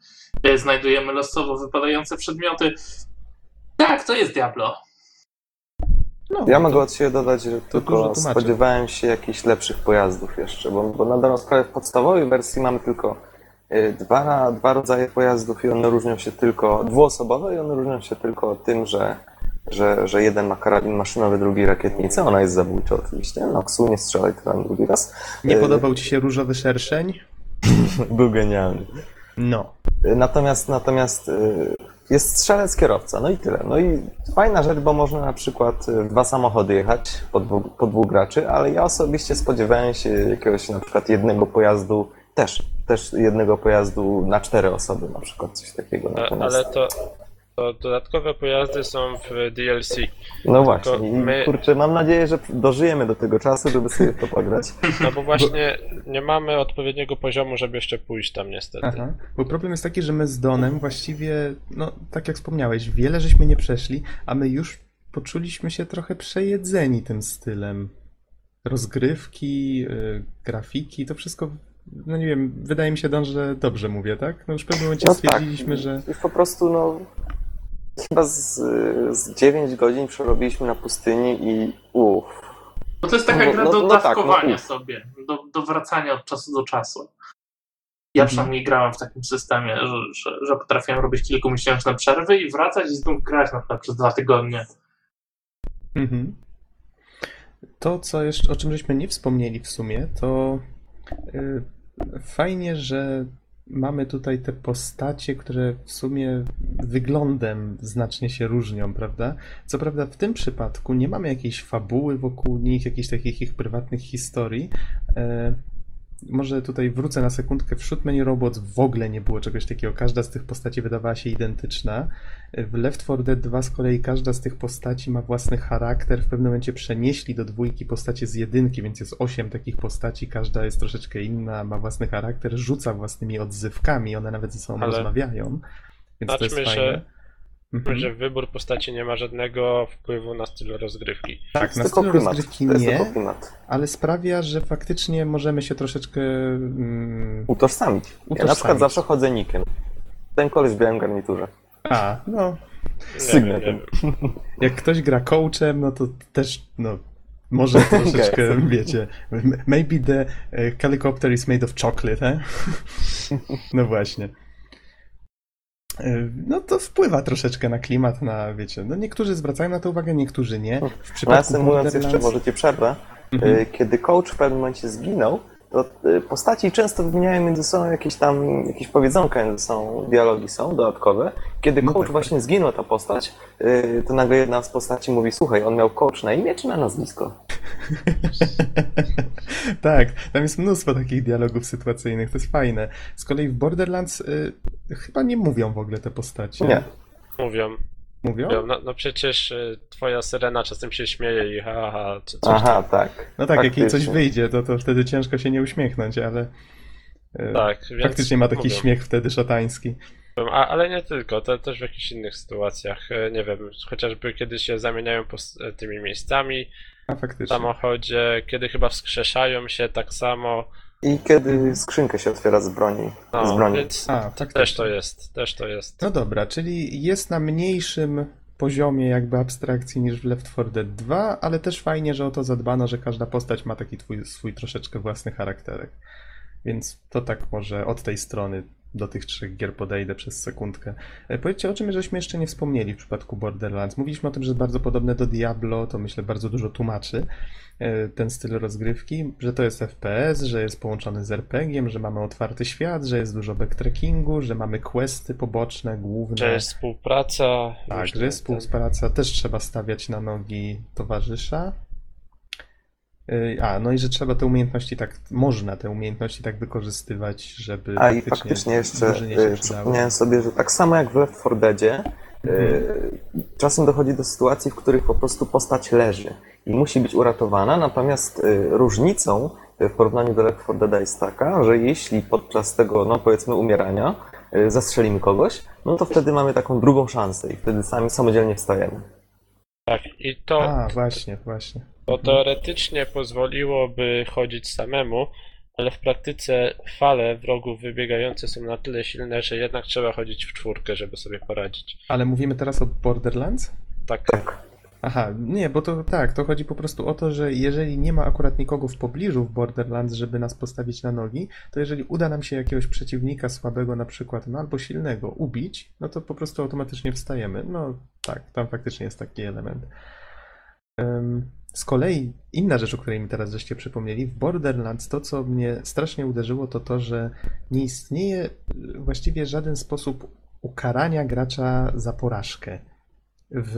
e, znajdujemy losowo wypadające przedmioty. Tak, to jest Diablo.
No,
Ja
to-
mogę od siebie dodać, że tylko spodziewałem się jakichś lepszych pojazdów jeszcze, bo, bo na dobrą sprawę w podstawowej wersji mamy tylko y, dwa, dwa rodzaje pojazdów i one różnią się tylko, dwuosobowe i one różnią się tylko tym, że, że, że jeden ma karabin maszynowy, drugi rakietnicę, ona jest zabójcza oczywiście, no ksu nie strzelaj teraz drugi raz.
Nie
Y,
podobał ci się różowy szerszeń?
Był genialny.
No.
Natomiast, natomiast y, jest strzelec kierowca, no i tyle. No i fajna rzecz, bo można na przykład y, w dwa samochody jechać po dwóch, po dwóch graczy, ale ja osobiście spodziewałem się jakiegoś na przykład jednego pojazdu, też, też jednego pojazdu na cztery osoby, na przykład coś takiego. Natomiast,
ale to, to dodatkowe pojazdy są w DLC.
no właśnie, i
my-
kurczę, mam nadzieję, że dożyjemy do tego czasu, żeby sobie to pograć.
No bo właśnie nie mamy odpowiedniego poziomu, żeby jeszcze pójść tam niestety.
Aha. Bo problem jest taki, że my z Donem właściwie, no tak jak wspomniałeś, wiele żeśmy nie przeszli, a my już poczuliśmy się trochę przejedzeni tym stylem. Rozgrywki, y, grafiki, to wszystko, no nie wiem, wydaje mi się, Don, że dobrze mówię, tak? No już w pewnym momencie
No tak,
stwierdziliśmy, że...
już po prostu, no, chyba z, z 9 godzin przerobiliśmy na pustyni i uff.
Bo to jest taka
No,
gra
no,
do
no tak,
dawkowania
no.
sobie, do, do wracania od czasu do czasu. Ja
Mhm.
przynajmniej grałem w takim systemie, że, że, że potrafiłem robić kilkumiesięczne przerwy i wracać i znów grać na przykład przez dwa tygodnie.
Mhm. To, co jeszcze, o czym żeśmy nie wspomnieli w sumie, to y, fajnie, że mamy tutaj te postacie, które w sumie wyglądem znacznie się różnią, prawda? Co prawda w tym przypadku nie mamy jakiejś fabuły wokół nich, jakichś takich ich prywatnych historii. Może tutaj wrócę na sekundkę. W Shoot Many Robots w ogóle nie było czegoś takiego. Każda z tych postaci wydawała się identyczna. W Left 4 Dead 2 z kolei każda z tych postaci ma własny charakter. W pewnym momencie przenieśli do dwójki postacie z jedynki, więc jest osiem takich postaci. Każda jest troszeczkę inna, ma własny charakter, rzuca własnymi odzywkami. One nawet ze sobą
Ale-
rozmawiają. Więc to jest fajne.
że-
Mhm.
Że wybór postaci nie ma żadnego wpływu na styl rozgrywki.
Tak, na
klimat.
rozgrywki nie, ale sprawia, że faktycznie możemy się troszeczkę mm,
Utożsamić. Ja na
Utożsamić.
przykład zawsze chodzę nikiem. Ten koleś w białym garniturze.
A, no,
Sygnetem.
jak ktoś gra coachem, no to też, no, może troszeczkę,
Okej.
wiecie, maybe the e, helicopter is made of chocolate, eh? No właśnie. E, No to wpływa troszeczkę na klimat, na, wiecie, no niektórzy zwracają na to uwagę, niektórzy nie. W przypadku
mówiąc jeszcze, może ci przerwę.
Mhm.
Y, Kiedy coach w pewnym momencie zginął, to y, postaci często wymieniają między sobą jakieś tam, jakieś powiedzonka między sobą, dialogi są dodatkowe. Kiedy
No
coach
tak,
właśnie zginął, ta postać, y, to nagle jedna z postaci mówi, słuchaj, on miał coach na imię czy na nazwisko?
tak, tam jest mnóstwo takich dialogów sytuacyjnych, to jest fajne. Z kolei w Borderlands y, chyba nie mówią w ogóle te postacie.
Nie.
Mówią.
Mówią?
mówią. No, no przecież y, twoja syrena czasem się śmieje i ha, ha, czy coś
Aha, tak.
No tak, jak jej coś
Faktycznie.
wyjdzie, to, to wtedy ciężko się nie uśmiechnąć, ale e,
Tak, więc
faktycznie ma taki
mówią.
śmiech wtedy szatański.
A, ale nie tylko, to też w jakichś innych sytuacjach. E, Nie wiem, chociażby kiedy się zamieniają pos- tymi miejscami
A
w
faktycznie.
samochodzie, kiedy chyba wskrzeszają się tak samo.
I kiedy skrzynkę się otwiera z broni. z
No,
broni.
więc
A, tak
też to jest, też to jest.
No dobra, czyli jest na mniejszym poziomie jakby abstrakcji niż w Left 4 Dead 2, ale też fajnie, że o to zadbano, że każda postać ma taki twój, swój troszeczkę własny charakterek. Więc to tak może od tej strony do tych trzech gier podejdę przez sekundkę. E, Powiedzcie o czym żeśmy jeszcze nie wspomnieli w przypadku Borderlands. Mówiliśmy o tym, że jest bardzo podobne do Diablo, to myślę bardzo dużo tłumaczy e, ten styl rozgrywki, że to jest FPS, że jest połączony z RPG-iem, że mamy otwarty świat, że jest dużo backtrackingu, że mamy questy poboczne, główne.
Że jest współpraca.
Tak, że jest
te-
współpraca, też trzeba stawiać na nogi towarzysza. Yy, A, no i że trzeba te umiejętności tak, można te umiejętności tak wykorzystywać, żeby
A i faktycznie jeszcze y, przypomniałem sobie, że tak samo jak w Left 4 Deadzie, y, czasem dochodzi do sytuacji, w których po prostu postać leży i musi być uratowana, natomiast y, różnicą y, w porównaniu do Left 4 Deada jest taka, że jeśli podczas tego, no powiedzmy, umierania y, zastrzelimy kogoś, no to wtedy mamy taką drugą szansę i wtedy sami samodzielnie wstajemy.
Tak, i to,
A, właśnie, właśnie.
To teoretycznie pozwoliłoby chodzić samemu, ale w praktyce fale wrogów wybiegające są na tyle silne, że jednak trzeba chodzić w czwórkę, żeby sobie poradzić.
Ale mówimy teraz o Borderlands?
Tak,
Tak.
Aha, nie, bo to tak, to chodzi po prostu o to, że jeżeli nie ma akurat nikogo w pobliżu w Borderlands, żeby nas postawić na nogi, to jeżeli uda nam się jakiegoś przeciwnika słabego na przykład, no albo silnego ubić, no to po prostu automatycznie wstajemy. No tak, tam faktycznie jest taki element. Z kolei inna rzecz, o której mi teraz żeście przypomnieli, w Borderlands to, co mnie strasznie uderzyło, to to, że nie istnieje właściwie żaden sposób ukarania gracza za porażkę. W,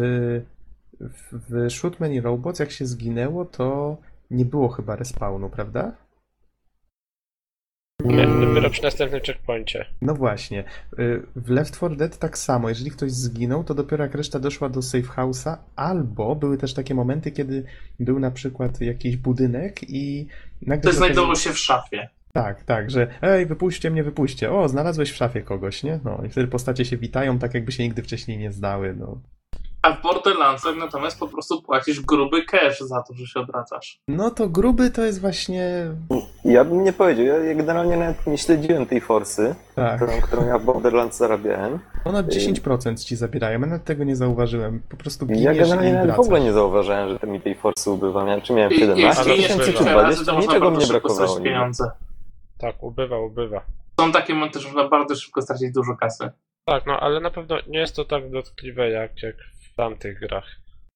w, w Shootman i Robots, jak się zginęło, to nie było chyba respawnu, prawda?
Nie, dopiero przy następnym checkpoincie.
No właśnie. Y, W Left 4 Dead tak samo. Jeżeli ktoś zginął, to dopiero jak reszta doszła do safe house'a, albo były też takie momenty, kiedy był na przykład jakiś budynek i nagle
Ktoś
się
znajdował się w szafie.
Tak, tak, że ej, wypuśćcie mnie, wypuśćcie. O, znalazłeś w szafie kogoś, nie? No i wtedy postacie się witają tak, jakby się nigdy wcześniej nie znały, no.
A w Borderlandsach natomiast po prostu płacisz gruby cash za to, że się odwracasz.
No to gruby to jest właśnie...
Ja bym nie powiedział, ja ja generalnie nawet nie śledziłem tej forsy,
Tak.
którą, którą ja w Borderlands zarabiałem.
Ona 10% ci zabierają, ja nawet tego nie zauważyłem. Po prostu
Ja
giniesz
generalnie
i
nawet w ogóle nie zauważyłem, że to mi tej forsy ubywa. Miałem, czy miałem
I,
17
jeśli
ale
nie
ubywa.
jest
czy
tyle razy,
20,
to można
niczego mi
bardzo
nie
szybko
brakowało.
pieniądze.
Tak, ubywa, ubywa.
Są takie momenty, że można bardzo szybko stracić dużo kasy.
Tak, no ale na pewno nie jest to tak dotkliwe jak, jak w tamtych grach.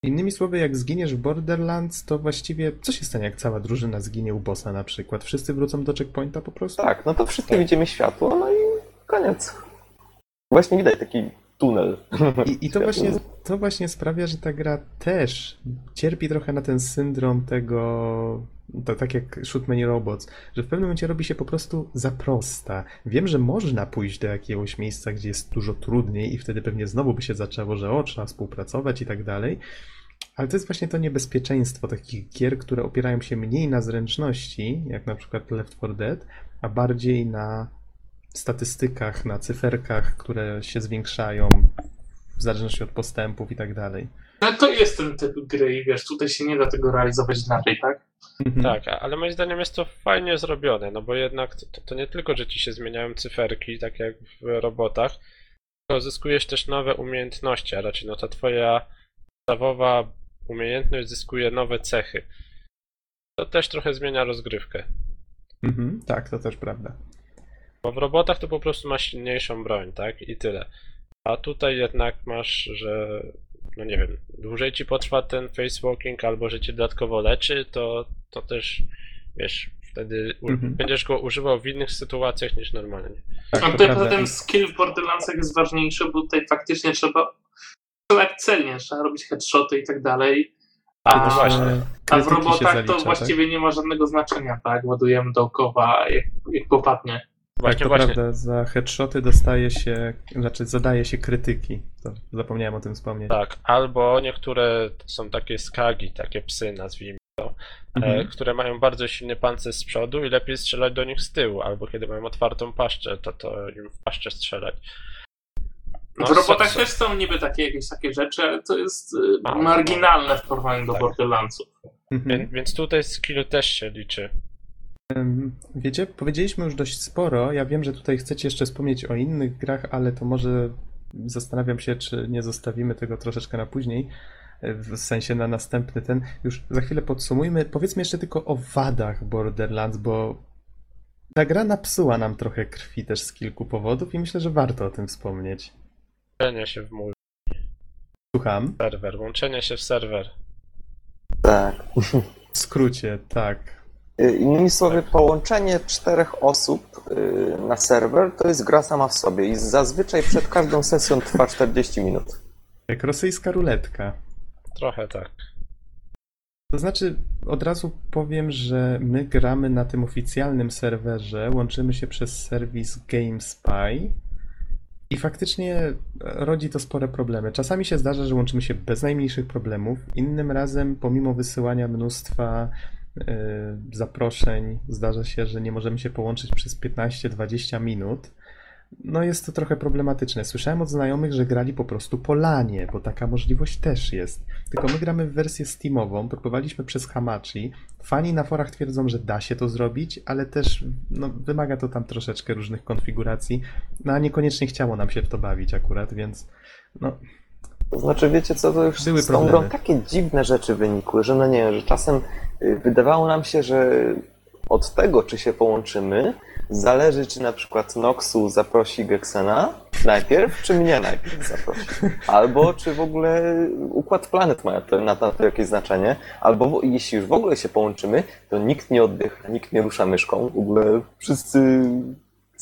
Innymi słowy, jak zginiesz w Borderlands, to właściwie co się stanie, jak cała drużyna zginie u bossa na przykład? Wszyscy wrócą do checkpointa po prostu?
Tak, no to wszyscy
Tak.
widzimy światło, no i koniec. Właśnie widać taki tunel.
I, I to właśnie, to właśnie sprawia, że ta gra też cierpi trochę na ten syndrom tego, to tak jak Shoot Many Robots, że w pewnym momencie robi się po prostu za prosta. Wiem, że można pójść do jakiegoś miejsca, gdzie jest dużo trudniej i wtedy pewnie znowu by się zaczęło, że o, trzeba współpracować i tak dalej. Ale to jest właśnie to niebezpieczeństwo takich gier, które opierają się mniej na zręczności, jak na przykład Left 4 Dead, a bardziej na statystykach, na cyferkach, które się zwiększają w zależności od postępów i tak dalej.
Ale to jest ten typ gry i wiesz, tutaj się nie da tego realizować inaczej, tak?
Mhm.
Tak, ale moim zdaniem jest to fajnie zrobione, no bo jednak to, to nie tylko, że ci się zmieniają cyferki, tak jak w robotach, tylko zyskujesz też nowe umiejętności, a raczej no ta twoja podstawowa umiejętność zyskuje nowe cechy. To też trochę zmienia rozgrywkę.
Mhm, tak, to też prawda.
Bo w robotach to po prostu masz silniejszą broń, tak? I tyle. A tutaj jednak masz, że no nie wiem, dłużej ci potrwa ten facewalking albo że cię dodatkowo leczy, to, to też wiesz, wtedy
Mhm.
będziesz go używał w innych sytuacjach niż normalnie.
Tak,
A
to
tutaj
prawda.
poza tym skill w Borderlandsach jest ważniejszy, bo tutaj faktycznie trzeba strzelać celnie, trzeba robić headshoty i tak dalej. A,
No właśnie.
A w robotach
zalicza,
to
tak?
właściwie nie ma żadnego znaczenia, tak? Ładujemy dookoła jak, jak popadnie.
Tak,
Właśnie,
to
właśnie.
prawda. Za headshoty dostaje się, znaczy zadaje się krytyki. To zapomniałem o tym wspomnieć.
Tak, albo niektóre są takie skagi, takie psy, nazwijmy to, e,
Mhm.
które mają bardzo silny pancerz z przodu i lepiej strzelać do nich z tyłu, albo kiedy mają otwartą paszczę, to to im w paszczę strzelać. No,
w robotach też są niby takie jakieś takie rzeczy, ale to jest y,
A,
marginalne w porównaniu do
tak.
Borderlandsów.
Mhm.
Więc, więc tutaj skill też się liczy.
Wiecie, powiedzieliśmy już dość sporo. Ja wiem, że tutaj chcecie jeszcze wspomnieć o innych grach, ale to może zastanawiam się, czy nie zostawimy tego troszeczkę na później. y, W sensie na następny ten. Już za chwilę podsumujmy. Powiedzmy jeszcze tylko o wadach Borderlands, bo ta gra napsuła nam trochę krwi też z kilku powodów i myślę, że warto o tym wspomnieć.
Łączenie się w mój
Słucham.
serwer, łączenie się w serwer.
Tak.
W skrócie, tak.
Y, Innymi słowy, połączenie czterech osób y, na serwer to jest gra sama w sobie i zazwyczaj przed każdą sesją trwa 40 minut.
Jak rosyjska ruletka.
Trochę tak.
To znaczy, od razu powiem, że my gramy na tym oficjalnym serwerze, łączymy się przez serwis GameSpy i faktycznie rodzi to spore problemy. Czasami się zdarza, że łączymy się bez najmniejszych problemów, innym razem, pomimo wysyłania mnóstwa zaproszeń, zdarza się, że nie możemy się połączyć przez 15-20 minut. No jest to trochę problematyczne. Słyszałem od znajomych, że grali po prostu po lanie, bo taka możliwość też jest. Tylko my gramy w wersję Steamową, próbowaliśmy przez Hamachi. Fani na forach twierdzą, że da się to zrobić, ale też no, wymaga to tam troszeczkę różnych konfiguracji. No a niekoniecznie chciało nam się w to bawić akurat, więc no,
To znaczy, wiecie co, to już
Były
z tą grą takie dziwne rzeczy wynikły, że no nie że czasem y, wydawało nam się, że od tego, czy się połączymy, zależy, czy na przykład Noxu zaprosi Gexena najpierw, czy mnie najpierw zaprosi. Albo czy w ogóle układ planet ma na, to jakieś znaczenie. Albo jeśli już w ogóle się połączymy, to nikt nie oddycha, nikt nie rusza myszką. W ogóle wszyscy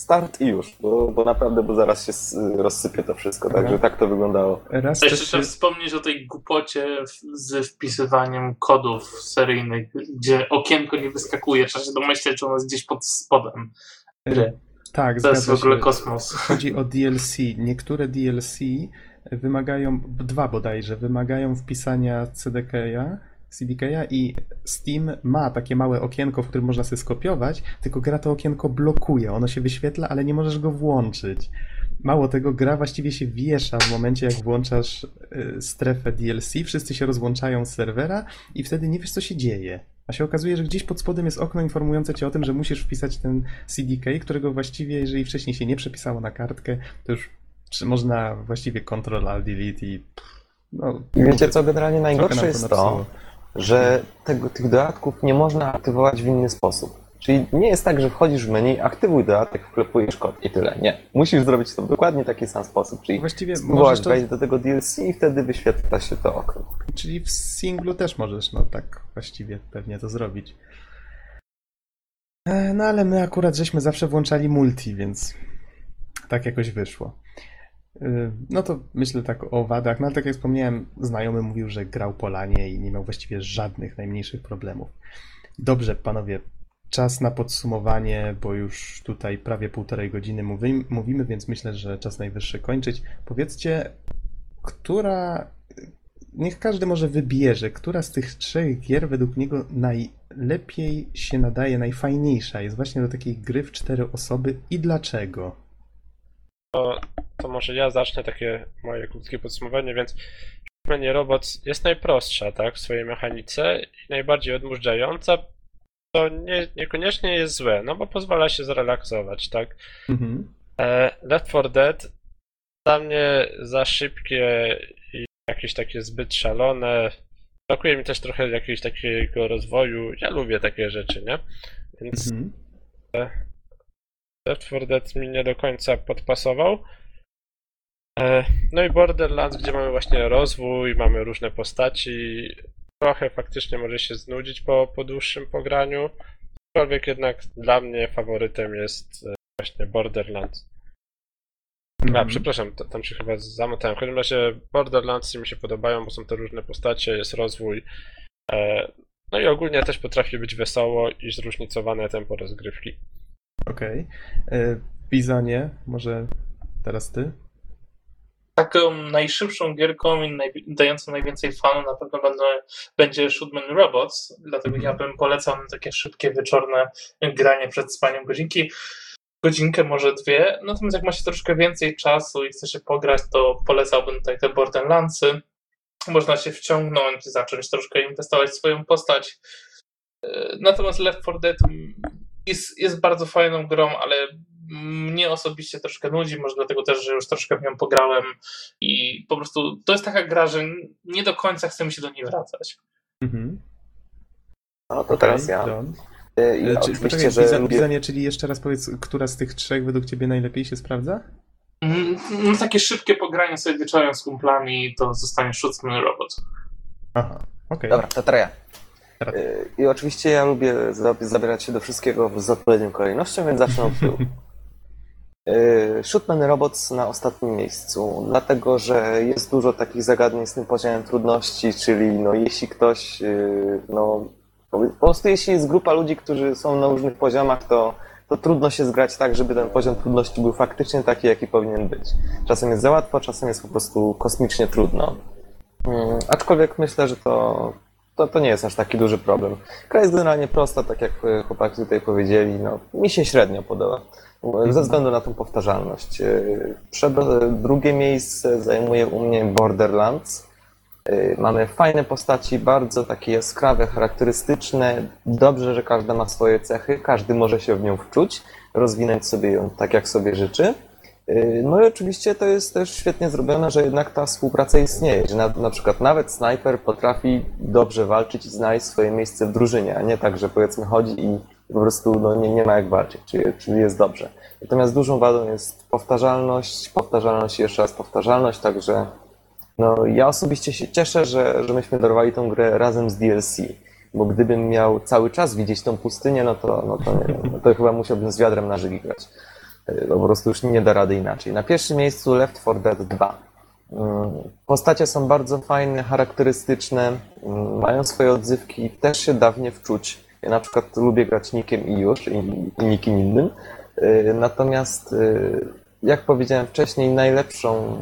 start i już, bo, bo naprawdę, bo zaraz się rozsypie to wszystko. Także tak to wyglądało.
raz
jeszcze trzeba
się...
wspomnieć o tej głupocie w- z wpisywaniem kodów seryjnych, gdzie okienko nie wyskakuje. Trzeba się domyśleć, czy ono jest gdzieś pod spodem gry.
Tak,
To jest w ogóle
się.
kosmos.
Chodzi o DLC. Niektóre DLC wymagają, dwa bodajże, wymagają wpisania CDK-a, CDK-a i Steam ma takie małe okienko, w którym można sobie skopiować, tylko gra to okienko blokuje. Ono się wyświetla, ale nie możesz go włączyć. Mało tego, gra właściwie się wiesza w momencie, jak włączasz y, strefę DLC, wszyscy się rozłączają z serwera i wtedy nie wiesz, co się dzieje. A się okazuje, że gdzieś pod spodem jest okno informujące cię o tym, że musisz wpisać ten CDK, którego właściwie, jeżeli wcześniej się nie przepisało na kartkę, to już można właściwie Ctrl Alt Delete i no,
wiecie co, generalnie najgorsze jest to, że tego, tych dodatków nie można aktywować w inny sposób. Czyli nie jest tak, że wchodzisz w menu, aktywuj dodatek, wklepujesz kod i tyle. Nie. Musisz zrobić to w dokładnie taki sam sposób. Czyli
Właściwie
spróbować
to,
wejść do tego DLC i wtedy wyświetla się to okno.
czyli w singlu też możesz, no tak właściwie pewnie to zrobić. E, No ale my akurat żeśmy zawsze włączali multi, więc tak jakoś wyszło. E, No to myślę tak o wadach, no ale tak jak wspomniałem, znajomy mówił, że grał po lanie i nie miał właściwie żadnych najmniejszych problemów. Dobrze, panowie, czas na podsumowanie, bo już tutaj prawie półtorej godziny mówi, mówimy, więc myślę, że czas najwyższy kończyć. Powiedzcie, która. Niech każdy może wybierze, która z tych trzech gier według niego najlepiej się nadaje, najfajniejsza jest właśnie do takiej gry w cztery osoby i dlaczego?
To, to może ja zacznę takie moje krótkie podsumowanie, więc Menu Robots jest najprostsza, tak, w swojej mechanice i najbardziej odmurzająca. To nie, niekoniecznie jest złe, no bo pozwala się zrelaksować, tak.
Mhm.
E, Left 4 Dead dla mnie za szybkie i jakieś takie zbyt szalone. Brakuje mi też trochę jakiegoś takiego rozwoju. Ja lubię takie rzeczy, nie? Więc
Mhm.
Left 4 Dead mi nie do końca podpasował. E, No i Borderlands, gdzie mamy właśnie rozwój, mamy różne postaci. Trochę faktycznie może się znudzić po, po dłuższym pograniu. Aczkolwiek jednak dla mnie faworytem jest e, właśnie Borderlands. A,
Mhm.
przepraszam, tam się chyba zamotałem. W każdym razie Borderlands mi się podobają, bo są to różne postacie, jest rozwój. E, No i ogólnie też potrafi być wesoło i zróżnicowane tempo rozgrywki.
Okej. Okay. Bizonie, może teraz ty?
Taką najszybszą gierką i naj, dającą najwięcej fanu na pewno będą, będzie Shootman Robots, dlatego
Mhm.
ja bym polecał na takie szybkie, wieczorne granie przed spaniem godzinki. Godzinkę, może dwie. Natomiast jak ma się troszkę więcej czasu i chce się pograć, to polecałbym tutaj te Borderlandsy. Można się wciągnąć, zacząć troszkę inwestować w swoją postać. E, Natomiast Left 4 Dead mm, jest, jest bardzo fajną grą, ale mnie osobiście troszkę nudzi, może dlatego też, że już troszkę w nią pograłem i po prostu to jest taka gra, że nie do końca chce mi się do niej wracać.
Mhm.
No to teraz ja.
John.
Y, I
E, Czy,
oczywiście,
poczekaj,
że
Biza-
lubię...
Czyli jeszcze raz powiedz, która z tych trzech według ciebie najlepiej się sprawdza?
Mm, No, takie szybkie pogranie sobie wieczorem z kumplami, to zostanie Schutzman Robot.
Aha, okej.
Dobra, to teraz ja. Y, I oczywiście ja lubię za- zabierać się do wszystkiego z odpowiednią kolejnością, więc zacznę od tyłu. Y, Shootman Robots na ostatnim miejscu, dlatego że jest dużo takich zagadnień z tym poziomem trudności, czyli no, jeśli ktoś, y, no, po po prostu jeśli jest grupa ludzi, którzy są na różnych poziomach, to, to trudno się zgrać tak, żeby ten poziom trudności był faktycznie taki, jaki powinien być. Czasem jest za łatwo, czasem jest po prostu kosmicznie trudno. Mm, Aczkolwiek myślę, że to, to, to nie jest aż taki duży problem. Gra jest generalnie prosta, tak jak e, chłopaki tutaj powiedzieli. No, mi się średnio podoba. Ze względu na tą powtarzalność. E, Przed, drugie miejsce zajmuje u mnie Borderlands. E, Mamy fajne postaci, bardzo takie jaskrawe, charakterystyczne. Dobrze, że każda ma swoje cechy, każdy może się w nią wczuć, rozwinąć sobie ją tak, jak sobie życzy. Yy, No i oczywiście to jest też świetnie zrobione, że jednak ta współpraca istnieje, że na, na przykład nawet snajper potrafi dobrze walczyć i znaleźć swoje miejsce w drużynie, a nie tak, że powiedzmy chodzi i po prostu no, nie, nie ma jak walczyć, czyli, czyli jest dobrze. Natomiast dużą wadą jest powtarzalność, powtarzalność i jeszcze raz powtarzalność, także no, ja osobiście się cieszę, że, że myśmy dorwali tą grę razem z DLC, bo gdybym miał cały czas widzieć tą pustynię, no to, no to, nie, no to chyba musiałbym z wiadrem na żygi grać. Yy, Po prostu już nie da rady inaczej. Na pierwszym miejscu Left 4 Dead 2. Mm, Postacie są bardzo fajne, charakterystyczne, mm, mają swoje odzywki, też się da w nie wczuć. Ja na przykład lubię grać nikiem i już, i, i nikim innym. Yy, Natomiast, yy, jak powiedziałem wcześniej, najlepszą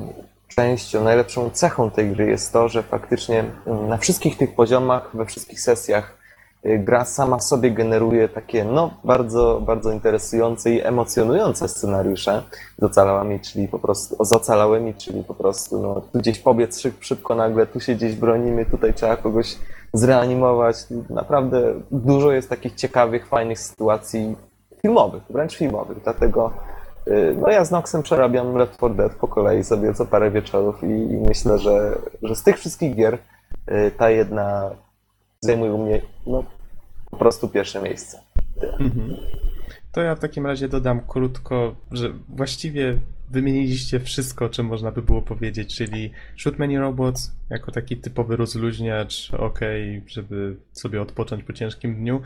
częścią, najlepszą cechą tej gry jest to, że faktycznie mm, na wszystkich tych poziomach, we wszystkich sesjach gra sama sobie generuje takie, no, bardzo, bardzo interesujące i emocjonujące scenariusze z ocalałymi, czyli po prostu, z ocalałymi, czyli po prostu, no, tu gdzieś pobiec szyb, szybko nagle, tu się gdzieś bronimy, tutaj trzeba kogoś zreanimować. Naprawdę dużo jest takich ciekawych, fajnych sytuacji filmowych, wręcz filmowych, dlatego y, no ja z Noxem przerabiam Left 4 Dead po kolei sobie co parę wieczorów i, i myślę, że, że z tych wszystkich gier y, ta jedna zajmuje u mnie no, po prostu pierwsze miejsce.
Mhm. To ja w takim razie dodam krótko, że właściwie wymieniliście wszystko, o czym można by było powiedzieć, czyli Shoot Many Robots jako taki typowy rozluźniacz, ok, żeby sobie odpocząć po ciężkim dniu.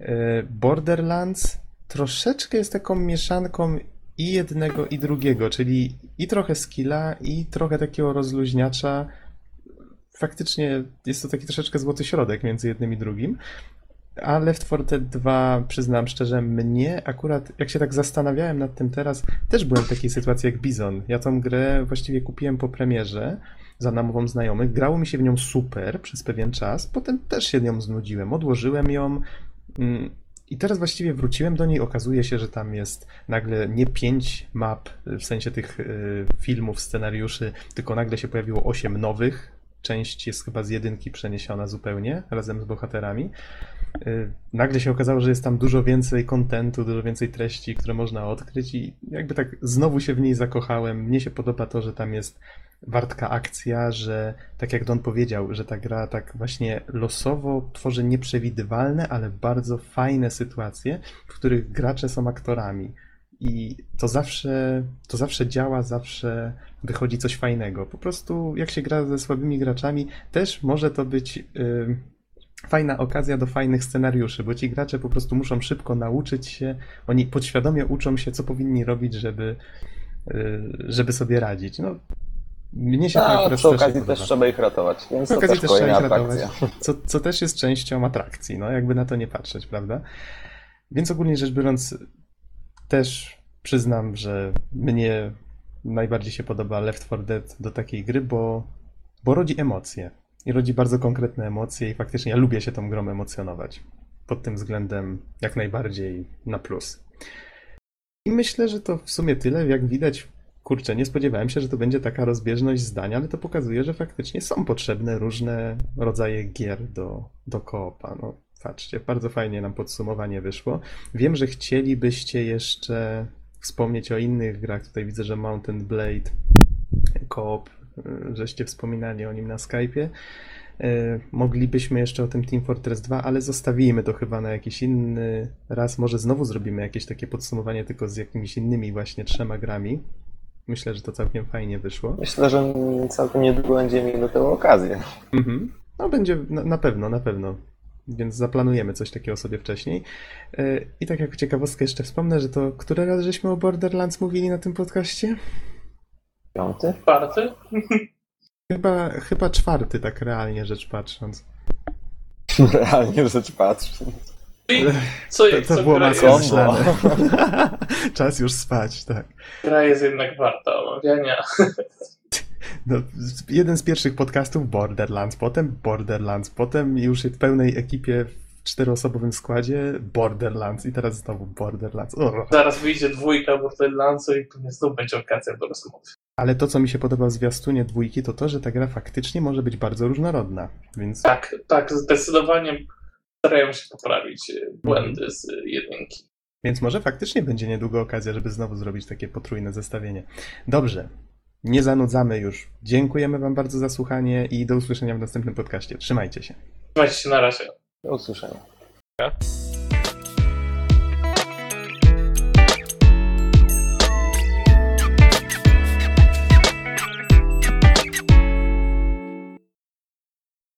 E, Borderlands troszeczkę jest taką mieszanką i jednego, i drugiego, czyli i trochę skilla, i trochę takiego rozluźniacza. Faktycznie jest to taki troszeczkę złoty środek między jednym i drugim. A Left 4 Dead 2, przyznam szczerze, mnie akurat, jak się tak zastanawiałem nad tym teraz, też byłem w takiej sytuacji jak Bizon. Ja tą grę właściwie kupiłem po premierze za namową znajomych. Grało mi się w nią super przez pewien czas, potem też się nią znudziłem. Odłożyłem ją mm, i teraz właściwie wróciłem do niej. Okazuje się, że tam jest nagle nie pięć map, w sensie tych y, filmów, scenariuszy, tylko nagle się pojawiło osiem nowych. Część jest chyba z jedynki przeniesiona zupełnie, razem z bohaterami. Y, Nagle się okazało, że jest tam dużo więcej kontentu, dużo więcej treści, które można odkryć i jakby tak znowu się w niej zakochałem. Mnie się podoba to, że tam jest wartka akcja, że tak jak Don powiedział, że ta gra tak właśnie losowo tworzy nieprzewidywalne, ale bardzo fajne sytuacje, w których gracze są aktorami. I to zawsze, to zawsze działa, zawsze wychodzi coś fajnego. Po prostu jak się gra ze słabymi graczami, też może to być y, fajna okazja do fajnych scenariuszy, bo ci gracze po prostu muszą szybko nauczyć się, oni podświadomie uczą się, co powinni robić, żeby, y, żeby sobie radzić. No, mnie się to
A
akurat
przy okazji też trzeba ich ratować, więc
Przy
to
okazji
też
trzeba ich ratować, co, co też jest częścią atrakcji, no jakby na to nie patrzeć, prawda? Więc ogólnie rzecz biorąc, też przyznam, że mnie najbardziej się podoba Left 4 Dead do takiej gry, bo, bo rodzi emocje. I rodzi bardzo konkretne emocje i faktycznie ja lubię się tą grą emocjonować. Pod tym względem jak najbardziej na plus. I myślę, że to w sumie tyle. Jak widać, kurczę, nie spodziewałem się, że to będzie taka rozbieżność zdań, ale to pokazuje, że faktycznie są potrzebne różne rodzaje gier do, do koopa. No, Patrzcie, bardzo fajnie nam podsumowanie wyszło. Wiem, że chcielibyście jeszcze wspomnieć o innych grach. Tutaj widzę, że Mountain Blade Coop, y, żeście wspominali o nim na Skype'ie. Y, Moglibyśmy jeszcze o tym Team Fortress 2, ale zostawimy to chyba na jakiś inny raz. Może znowu zrobimy jakieś takie podsumowanie tylko z jakimiś innymi właśnie trzema grami. Myślę, że to całkiem fajnie wyszło.
Myślę, że całkiem niedługo będziemy mieli do tego okazję.
Mhm. No będzie na, na pewno, na pewno. Więc zaplanujemy coś takiego sobie wcześniej. Yy, I tak jak ciekawostkę jeszcze wspomnę, że to który raz żeśmy o Borderlands mówili na tym podcaście?
Piąty?
Czwarty?
Chyba, chyba czwarty, tak realnie rzecz patrząc.
Realnie rzecz patrząc.
I co,
To,
co
to było
gra,
mocno
jest,
myślane. Czas już spać, tak.
gra jest jednak warta omawiania.
No, jeden z pierwszych podcastów Borderlands, potem Borderlands, potem już w pełnej ekipie w czteroosobowym składzie Borderlands i teraz znowu Borderlands. O.
Zaraz wyjdzie dwójka Borderlandsu i pewnie znów będzie okazja do rozmowy.
Ale to, co mi się podoba w zwiastunie dwójki, to to, że ta gra faktycznie może być bardzo różnorodna. Więc
Tak, tak, zdecydowanie starają się poprawić e, błędy z e, jedynki.
Więc może faktycznie będzie niedługo okazja, żeby znowu zrobić takie potrójne zestawienie. Dobrze, nie zanudzamy już. Dziękujemy Wam bardzo za słuchanie i do usłyszenia w następnym podcaście. Trzymajcie się.
Trzymajcie się na razie.
Do usłyszenia.
Ja?